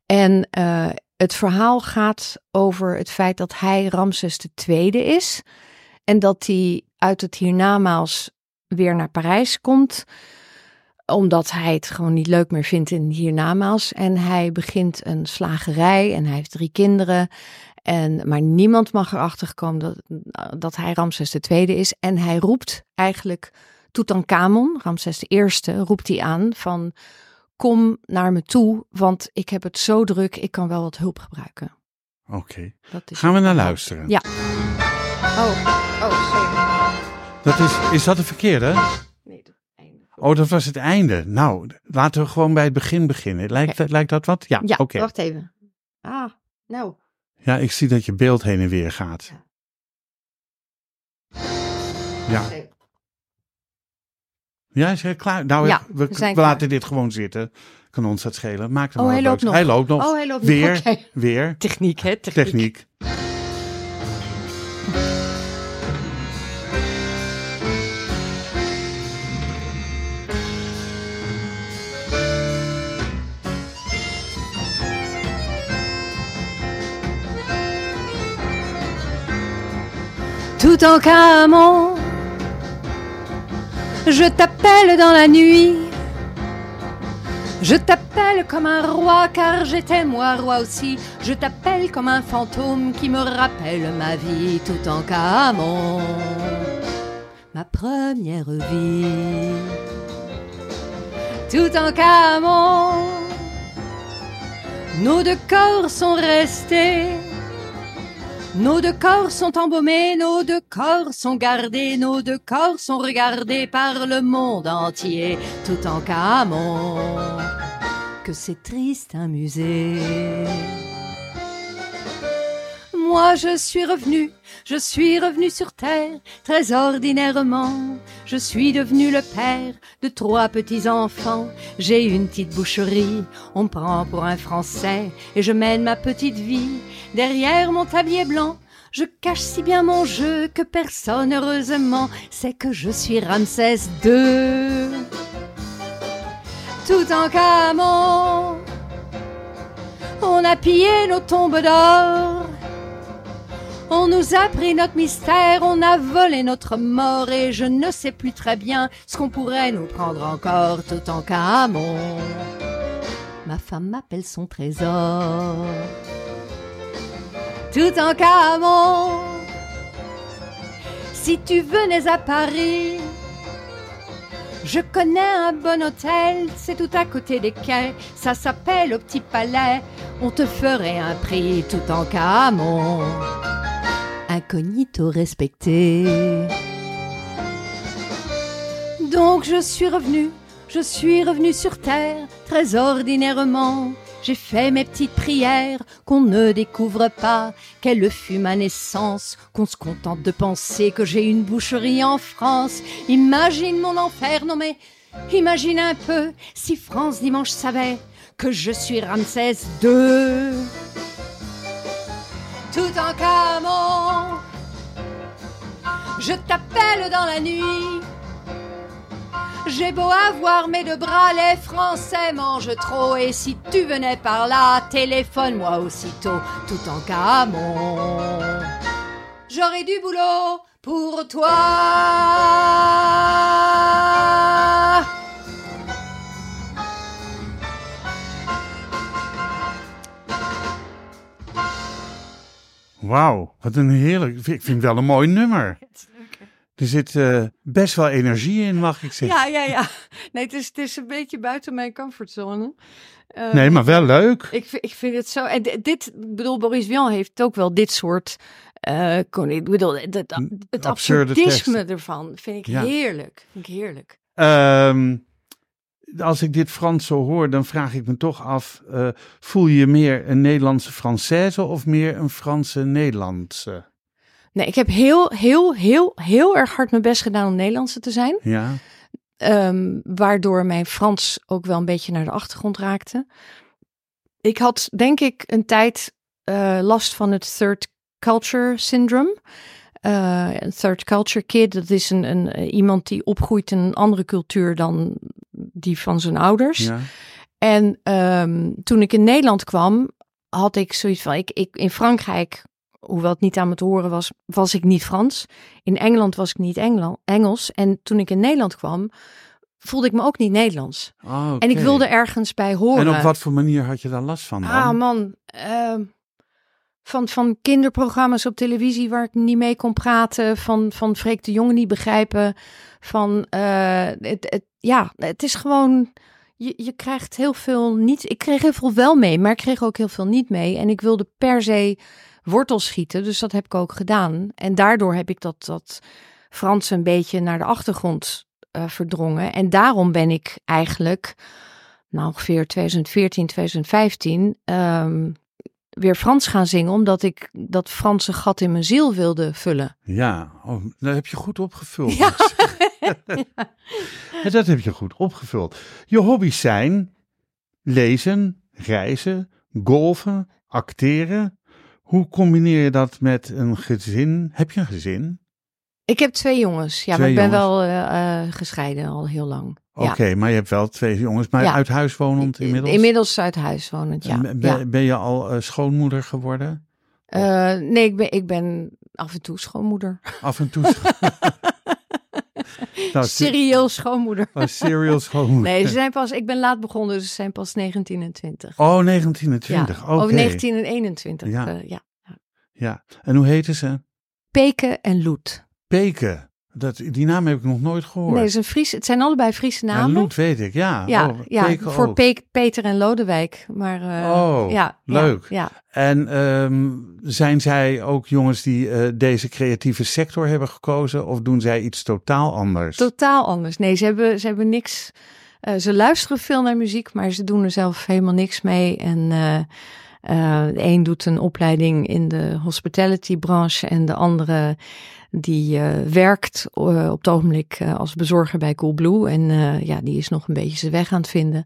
[SPEAKER 3] En eh, het verhaal gaat over het feit dat hij Ramses II is. En dat hij uit het hiernamaals weer naar Parijs komt omdat hij het gewoon niet leuk meer vindt in hiernamaals. En hij begint een slagerij en hij heeft drie kinderen. En, maar niemand mag erachter komen dat, dat hij Ramses II is. En hij roept eigenlijk Tutankhamon, Ramses I, roept hij aan van... Kom naar me toe, want ik heb het zo druk, ik kan wel wat hulp gebruiken.
[SPEAKER 2] Oké.
[SPEAKER 3] Dat is
[SPEAKER 2] Gaan we naar luisteren?
[SPEAKER 3] Ja. Oh, oh, sorry.
[SPEAKER 2] Dat is, is dat de verkeerde?
[SPEAKER 3] Nee, dat.
[SPEAKER 2] Oh, dat was het einde. Nou, laten we gewoon bij het begin beginnen. Lijkt, lijkt dat wat? Ja,
[SPEAKER 3] Ja,
[SPEAKER 2] oké.
[SPEAKER 3] wacht even. Ah, nou.
[SPEAKER 2] Ja, ik zie dat je beeld heen en weer gaat. Ja, ja is hij klaar? Nou,
[SPEAKER 3] Ja,
[SPEAKER 2] we,
[SPEAKER 3] we zijn
[SPEAKER 2] we laten dit gewoon zitten. Kan ons dat schelen. Maakt hem
[SPEAKER 3] Oh,
[SPEAKER 2] wel
[SPEAKER 3] hij loopt nog.
[SPEAKER 2] Hij loopt nog.
[SPEAKER 3] Oh, hij loopt
[SPEAKER 2] weer,
[SPEAKER 3] nog.
[SPEAKER 2] Weer.
[SPEAKER 3] Techniek, hè? Techniek.
[SPEAKER 2] Techniek.
[SPEAKER 3] En camon, je t'appelle dans la nuit. Je t'appelle comme un roi car j'étais moi roi aussi. Je t'appelle comme un fantôme qui me rappelle ma vie tout en camon. Ma première vie. Tout en camon. Nos deux corps sont restés nos deux corps sont embaumés, nos deux corps sont gardés, nos deux corps sont regardés par le monde entier, tout en camon. Que c'est triste un musée. Moi je suis revenu, je suis revenu sur terre, très ordinairement. Je suis devenu le père de trois petits enfants. J'ai une petite boucherie, on me prend pour un Français, et je mène ma petite vie derrière mon tablier blanc. Je cache si bien mon jeu que personne, heureusement, sait que je suis Ramsès II. Tout en Camon, on a pillé nos tombes d'or. On nous a pris notre mystère, on a volé notre mort et je ne sais plus très bien ce qu'on pourrait nous prendre encore tout en Camon. Ma femme m'appelle son trésor. Tout en Camon. Si tu venais à Paris, je connais un bon hôtel, c'est tout à côté des quais, ça s'appelle au Petit Palais. On te ferait un prix tout en Camon. Incognito respecté. Donc je suis revenu, je suis revenu sur terre, très ordinairement. J'ai fait mes petites prières, qu'on ne découvre pas quelle fut ma naissance, qu'on se contente de penser que j'ai une boucherie en France. Imagine mon enfer, non mais imagine un peu si France Dimanche savait que je suis Ramsès II. Tout en Camon, je t'appelle dans la nuit. J'ai beau avoir mes deux bras, les Français mangent trop. Et si tu venais par là, téléphone-moi aussitôt, tout en Camon. J'aurais du boulot pour toi.
[SPEAKER 2] Wauw, wat een heerlijk. Ik vind het wel een mooi nummer. Er zit eh, best wel energie in, mag ik zeggen.
[SPEAKER 3] Ja, ja, ja. Nee, het is, het is een beetje buiten mijn comfortzone. Uh,
[SPEAKER 2] Nee, maar wel leuk.
[SPEAKER 3] Ik, vind- ik vind het zo. En di- dit, ik bedoel, Boris Vian heeft ook wel dit soort. eh ik bedoel, het, absurdisme ervan vind ik
[SPEAKER 2] Ja.
[SPEAKER 3] heerlijk. Vind ik heerlijk.
[SPEAKER 2] Ehm, als ik dit Frans zo hoor, dan vraag ik me toch af: eh, voel je je meer een Nederlandse Française of meer een Franse Nederlandse?
[SPEAKER 3] Nee, ik heb heel, heel, heel, heel erg hard mijn best gedaan om Nederlandse te zijn.
[SPEAKER 2] Ja,
[SPEAKER 3] Ehm, waardoor mijn Frans ook wel een beetje naar de achtergrond raakte. Ik had denk ik een tijd eh, last van het third culture syndrome. Eh, een third culture kid, dat is een, een, iemand die opgroeit in een andere cultuur dan die van zijn ouders.
[SPEAKER 2] ja.
[SPEAKER 3] En ehm, toen ik in Nederland kwam, had ik zoiets van: ik, ik, in Frankrijk, hoewel het niet aan me te horen was, was ik niet Frans. In Engeland was ik niet Engel, Engels. En toen ik in Nederland kwam, voelde ik me ook niet Nederlands.
[SPEAKER 2] Oh,
[SPEAKER 3] En ik wilde ergens bij horen.
[SPEAKER 2] En op wat voor manier had je daar last van? Dan?
[SPEAKER 3] Ah, man. ehm, van, van kinderprogramma's op televisie waar ik niet mee kon praten. Van, van Freek de Jonge niet begrijpen. Van, eh, het, het, ja, het is gewoon... Je, je krijgt heel veel niet... Ik kreeg heel veel wel mee, maar ik kreeg ook heel veel niet mee. En ik wilde per se wortels schieten, dus dat heb ik ook gedaan. En daardoor heb ik dat, dat Frans een beetje naar de achtergrond eh, verdrongen. En daarom ben ik eigenlijk, nou ongeveer 2014, 2015, ehm, weer Frans gaan zingen, omdat ik dat Franse gat in mijn ziel wilde vullen.
[SPEAKER 2] Ja, oh, dat heb je goed opgevuld.
[SPEAKER 3] Ja. [laughs] [laughs]
[SPEAKER 2] Ja, dat heb je goed opgevuld. Je hobby's zijn lezen, reizen, golfen, acteren. Hoe combineer je dat met een gezin? Heb je een gezin?
[SPEAKER 3] Ik heb twee jongens, ja,
[SPEAKER 2] Twee
[SPEAKER 3] maar ik ben
[SPEAKER 2] jongens.
[SPEAKER 3] wel eh, eh, gescheiden al heel lang.
[SPEAKER 2] Oké,
[SPEAKER 3] Ja.
[SPEAKER 2] maar je hebt wel twee jongens, maar
[SPEAKER 3] Ja.
[SPEAKER 2] uit huis wonend inmiddels?
[SPEAKER 3] Inmiddels uit huis wonend, ja.
[SPEAKER 2] En ben,
[SPEAKER 3] ja.
[SPEAKER 2] ben je al eh, schoonmoeder geworden?
[SPEAKER 3] Nee, ik ben, ik ben af en toe schoonmoeder.
[SPEAKER 2] Af en toe. [laughs] nou, se-
[SPEAKER 3] Serieel schoonmoeder.
[SPEAKER 2] oh, serial schoonmoeder.
[SPEAKER 3] Nee, ze zijn pas, ik ben laat begonnen, dus ze zijn pas 19 en 20.
[SPEAKER 2] Oh, 19 en 20.
[SPEAKER 3] Ja.
[SPEAKER 2] Oké.
[SPEAKER 3] Oh, 19 en 21.
[SPEAKER 2] Ja.
[SPEAKER 3] Ja. ja.
[SPEAKER 2] Ja. En hoe heten ze?
[SPEAKER 3] Peken en Loet.
[SPEAKER 2] Peken. Dat, die naam heb ik nog nooit gehoord.
[SPEAKER 3] Nee, het, is een Fries, het zijn allebei Friese
[SPEAKER 2] Ja,
[SPEAKER 3] namen.
[SPEAKER 2] Loet weet ik, ja.
[SPEAKER 3] ja,
[SPEAKER 2] Oh,
[SPEAKER 3] ja voor
[SPEAKER 2] ook.
[SPEAKER 3] Pe- Peter en Lodewijk. Maar, eh,
[SPEAKER 2] Oh,
[SPEAKER 3] ja,
[SPEAKER 2] leuk.
[SPEAKER 3] Ja,
[SPEAKER 2] En ehm, zijn zij ook jongens die eh, deze creatieve sector hebben gekozen? Of doen zij iets totaal anders?
[SPEAKER 3] totaal anders. Nee, ze hebben, ze hebben niks. eh, ze luisteren veel naar muziek, maar ze doen er zelf helemaal niks mee. En eh, Eh, de een doet een opleiding in de hospitality branche en de andere die eh, werkt eh, op het ogenblik als bezorger bij Coolblue. En ja, die is nog een beetje zijn weg aan het vinden.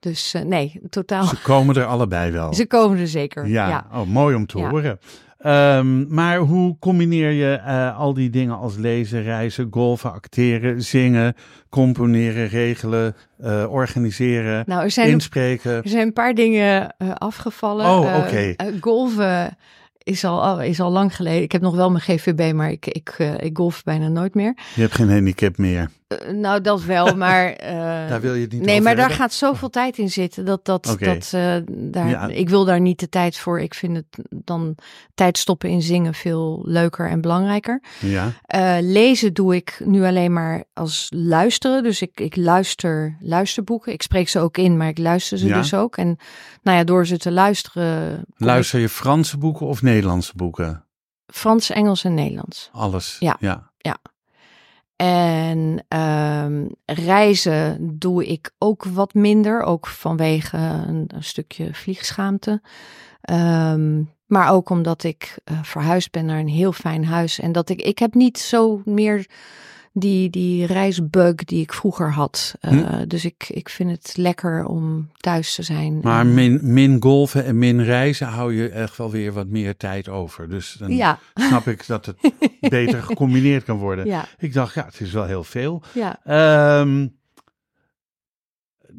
[SPEAKER 3] Dus nee, totaal.
[SPEAKER 2] Ze komen er allebei wel.
[SPEAKER 3] Ze komen er zeker.
[SPEAKER 2] Ja,
[SPEAKER 3] ja.
[SPEAKER 2] Oh, mooi om te
[SPEAKER 3] Ja.
[SPEAKER 2] horen. Ehm, maar hoe combineer je eh, al die dingen als lezen, reizen, golfen, acteren, zingen, componeren, regelen, eh, organiseren,
[SPEAKER 3] Nou, er zijn,
[SPEAKER 2] inspreken?
[SPEAKER 3] er zijn een paar dingen eh, afgevallen.
[SPEAKER 2] Oh, oké.
[SPEAKER 3] golven is al, al- is al lang geleden. Ik heb nog wel mijn GVB, maar ik, ik, ik golf bijna nooit meer.
[SPEAKER 2] Je hebt geen handicap meer.
[SPEAKER 3] Eh, nou, dat wel, [laughs] maar... eh,
[SPEAKER 2] Daar wil je het niet
[SPEAKER 3] Nee, maar daar gaat zoveel [laughs] tijd in zitten. Dat, dat, dat, eh, daar,
[SPEAKER 2] Ja.
[SPEAKER 3] Ik wil daar niet de tijd voor. Ik vind het dan tijd stoppen in zingen veel leuker en belangrijker.
[SPEAKER 2] Ja,
[SPEAKER 3] Eh, lezen doe ik nu alleen maar als luisteren. Dus ik, ik luister luisterboeken. Ik spreek ze ook in, maar ik luister ze
[SPEAKER 2] Ja.
[SPEAKER 3] dus ook. En nou ja, door ze te luisteren.
[SPEAKER 2] luister je Franse boeken of Nederlandse boeken?
[SPEAKER 3] Frans, Engels en Nederlands.
[SPEAKER 2] Alles.
[SPEAKER 3] Ja.
[SPEAKER 2] ja.
[SPEAKER 3] En ehm, reizen doe ik ook wat minder, ook vanwege een, stukje vliegschaamte. Ehm, maar ook omdat ik eh, verhuisd ben naar een heel fijn huis. En dat ik, ik heb niet zo meer die, die reisbug die ik vroeger had. Eh,
[SPEAKER 2] Hm.
[SPEAKER 3] Dus ik, ik vind het lekker om thuis te zijn.
[SPEAKER 2] Maar min, min golven en min reizen hou je echt wel weer wat meer tijd over. Dus dan
[SPEAKER 3] ja,
[SPEAKER 2] snap ik dat het [laughs] beter gecombineerd kan worden.
[SPEAKER 3] ja,
[SPEAKER 2] Ik dacht, ja, het is wel heel veel.
[SPEAKER 3] ja.
[SPEAKER 2] Ehm,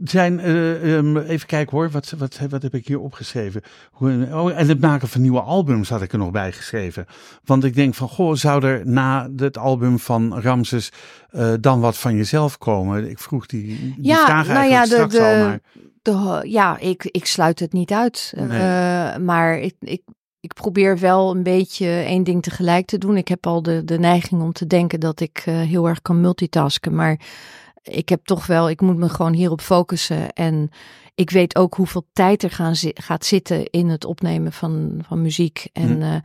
[SPEAKER 2] zijn, eh, ehm, even kijken hoor, wat, wat, wat heb ik hier opgeschreven? Hoe, oh, en het maken van nieuwe albums had ik er nog bij geschreven. Want ik denk van, goh, zou er na het album van Ramses eh, dan wat van jezelf komen? Ik vroeg die, die
[SPEAKER 3] Ja,
[SPEAKER 2] vraag
[SPEAKER 3] nou
[SPEAKER 2] eigenlijk
[SPEAKER 3] ja, de-
[SPEAKER 2] straks al,
[SPEAKER 3] de-
[SPEAKER 2] maar
[SPEAKER 3] De, ja, ik, ik sluit het niet uit.
[SPEAKER 2] Nee.
[SPEAKER 3] Eh, maar ik, ik, ik probeer wel een beetje één ding tegelijk te doen. Ik heb al de, de neiging om te denken dat ik heel erg kan multitasken. Maar ik heb toch wel, ik moet me gewoon hierop focussen. En ik weet ook hoeveel tijd er gaan zi- gaat zitten in het opnemen van, van muziek. En
[SPEAKER 2] Hm.
[SPEAKER 3] eh,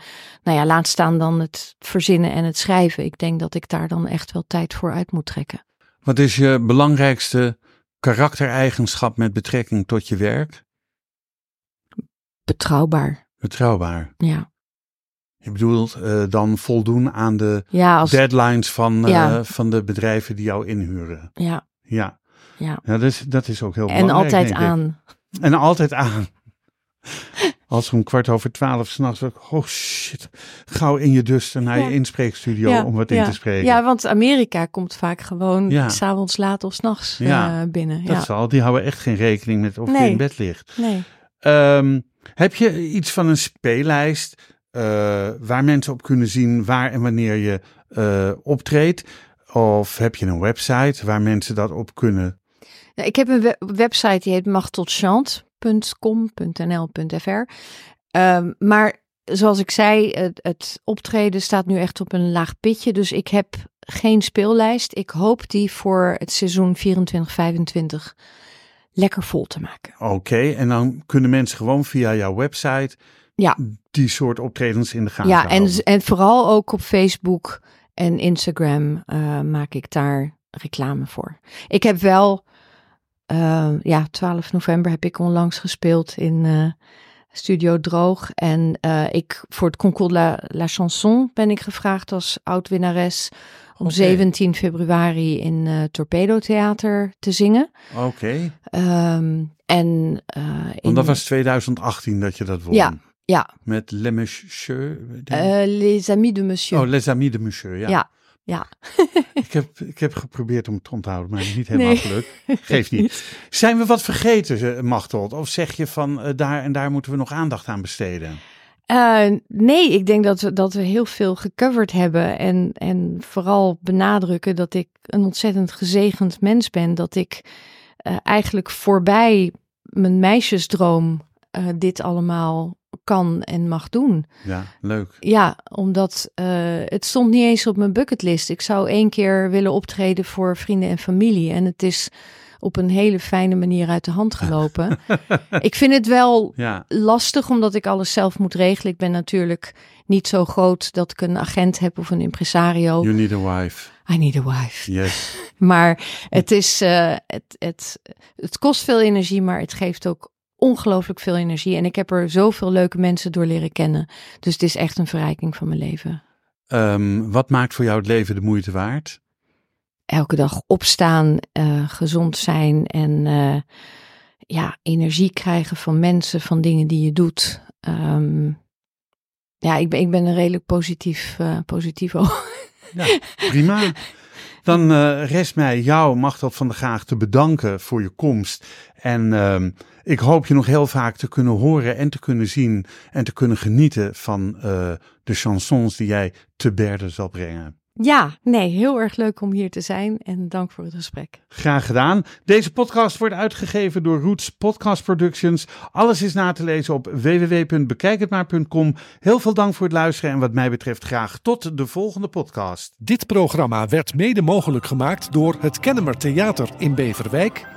[SPEAKER 3] nou ja, laat staan dan het verzinnen en het schrijven. Ik denk dat ik daar dan echt wel tijd voor uit moet trekken.
[SPEAKER 2] wat is je belangrijkste karaktereigenschap met betrekking tot je werk?
[SPEAKER 3] Betrouwbaar,
[SPEAKER 2] Betrouwbaar.
[SPEAKER 3] ja.
[SPEAKER 2] Je bedoelt eh, dan voldoen aan de
[SPEAKER 3] Ja, als,
[SPEAKER 2] deadlines van, eh,
[SPEAKER 3] Ja.
[SPEAKER 2] van de bedrijven die jou inhuren.
[SPEAKER 3] ja,
[SPEAKER 2] Ja,
[SPEAKER 3] ja.
[SPEAKER 2] ja dat, is, dat is ook heel
[SPEAKER 3] En
[SPEAKER 2] belangrijk.
[SPEAKER 3] altijd
[SPEAKER 2] denk ik.
[SPEAKER 3] aan.
[SPEAKER 2] En altijd aan. [laughs] Als om kwart over twaalf s'nachts, oh shit, gauw in je duster naar
[SPEAKER 3] Ja.
[SPEAKER 2] je inspreekstudio
[SPEAKER 3] Ja,
[SPEAKER 2] om wat
[SPEAKER 3] ja.
[SPEAKER 2] in te spreken.
[SPEAKER 3] Ja, want Amerika komt vaak gewoon
[SPEAKER 2] Ja.
[SPEAKER 3] s s'avonds laat of s'nachts
[SPEAKER 2] Ja,
[SPEAKER 3] eh binnen.
[SPEAKER 2] dat zal, die houden echt geen rekening met of je
[SPEAKER 3] Nee.
[SPEAKER 2] in bed ligt.
[SPEAKER 3] Nee.
[SPEAKER 2] Ehm, heb je iets van een speellijst waar mensen op kunnen zien waar en wanneer je eh, optreedt? Of heb je een website waar mensen dat op kunnen?
[SPEAKER 3] Nou, ik heb een we- website die heet machtelchant.com.nl.fr. Ehm, maar zoals ik zei, het, het optreden staat nu echt op een laag pitje. Dus ik heb geen speellijst. Ik hoop die voor het seizoen 24-25 lekker vol te maken.
[SPEAKER 2] Oké, en dan kunnen mensen gewoon via jouw website
[SPEAKER 3] Ja.
[SPEAKER 2] die soort optredens in de gaten
[SPEAKER 3] Ja, en,
[SPEAKER 2] houden.
[SPEAKER 3] en vooral ook op Facebook en Instagram eh, maak ik daar reclame voor. Ik heb wel, eh, ja, 12 november heb ik onlangs gespeeld in eh, Studio Droog. En ik, voor het Concours de la, la Chanson ben ik gevraagd als oud-winnares om
[SPEAKER 2] Oké.
[SPEAKER 3] 17 februari in eh Torpedo Theater te zingen.
[SPEAKER 2] Oké,
[SPEAKER 3] Ehm, en in,
[SPEAKER 2] want dat was 2018 dat je dat won.
[SPEAKER 3] Ja, ja.
[SPEAKER 2] Met Les Monsieur.
[SPEAKER 3] eh, Les Amis de Monsieur.
[SPEAKER 2] oh, Les Amis de Monsieur, ja.
[SPEAKER 3] Ja, ja. [laughs]
[SPEAKER 2] Ik, heb, ik heb geprobeerd om het te onthouden, maar niet helemaal
[SPEAKER 3] Nee.
[SPEAKER 2] gelukt. Geeft niet. [laughs] Zijn we wat vergeten, eh, Machteld? Of zeg je van eh, daar en daar moeten we nog aandacht aan besteden?
[SPEAKER 3] Nee, ik denk dat we, dat we heel veel gecoverd hebben. En, en vooral benadrukken dat ik een ontzettend gezegend mens ben. Dat ik eigenlijk voorbij mijn meisjesdroom dit allemaal kan en mag doen.
[SPEAKER 2] Ja, leuk.
[SPEAKER 3] Ja, omdat eh, het stond niet eens op mijn bucketlist. Ik zou één keer willen optreden voor vrienden en familie. En het is op een hele fijne manier uit de hand [laughs] gelopen. ik vind het wel
[SPEAKER 2] Ja,
[SPEAKER 3] lastig, omdat ik alles zelf moet regelen. Ik ben natuurlijk niet zo groot dat ik een agent heb of een impresario.
[SPEAKER 2] you need a wife.
[SPEAKER 3] I need a wife.
[SPEAKER 2] Yes. [laughs]
[SPEAKER 3] Maar het, is, eh, het, het, het kost veel energie, maar het geeft ook ongelooflijk veel energie. En ik heb er zoveel leuke mensen door leren kennen. Dus het is echt een verrijking van mijn leven.
[SPEAKER 2] Ehm, wat maakt voor jou het leven de moeite waard?
[SPEAKER 3] Elke dag opstaan, uh, gezond zijn en uh, ja, energie krijgen van mensen, van dingen die je doet. Um, ja, ik ben, ik ben een redelijk positief, uh, positivo. [laughs]
[SPEAKER 2] Ja, prima. Dan rest mij jou, Machtel van der Graag, te bedanken voor je komst. En uh, ik hoop je nog heel vaak te kunnen horen en te kunnen zien en te kunnen genieten van uh, de chansons die jij te berden zal brengen.
[SPEAKER 3] Ja, nee, heel erg leuk om hier te zijn en dank voor het gesprek.
[SPEAKER 2] Graag gedaan. Deze podcast wordt uitgegeven door Roots Podcast Productions. Alles is na te lezen op www.bekijkhetmaar.com. Heel veel dank voor het luisteren en wat mij betreft graag tot de volgende podcast.
[SPEAKER 1] Dit programma werd mede mogelijk gemaakt door het Kennemer Theater in Beverwijk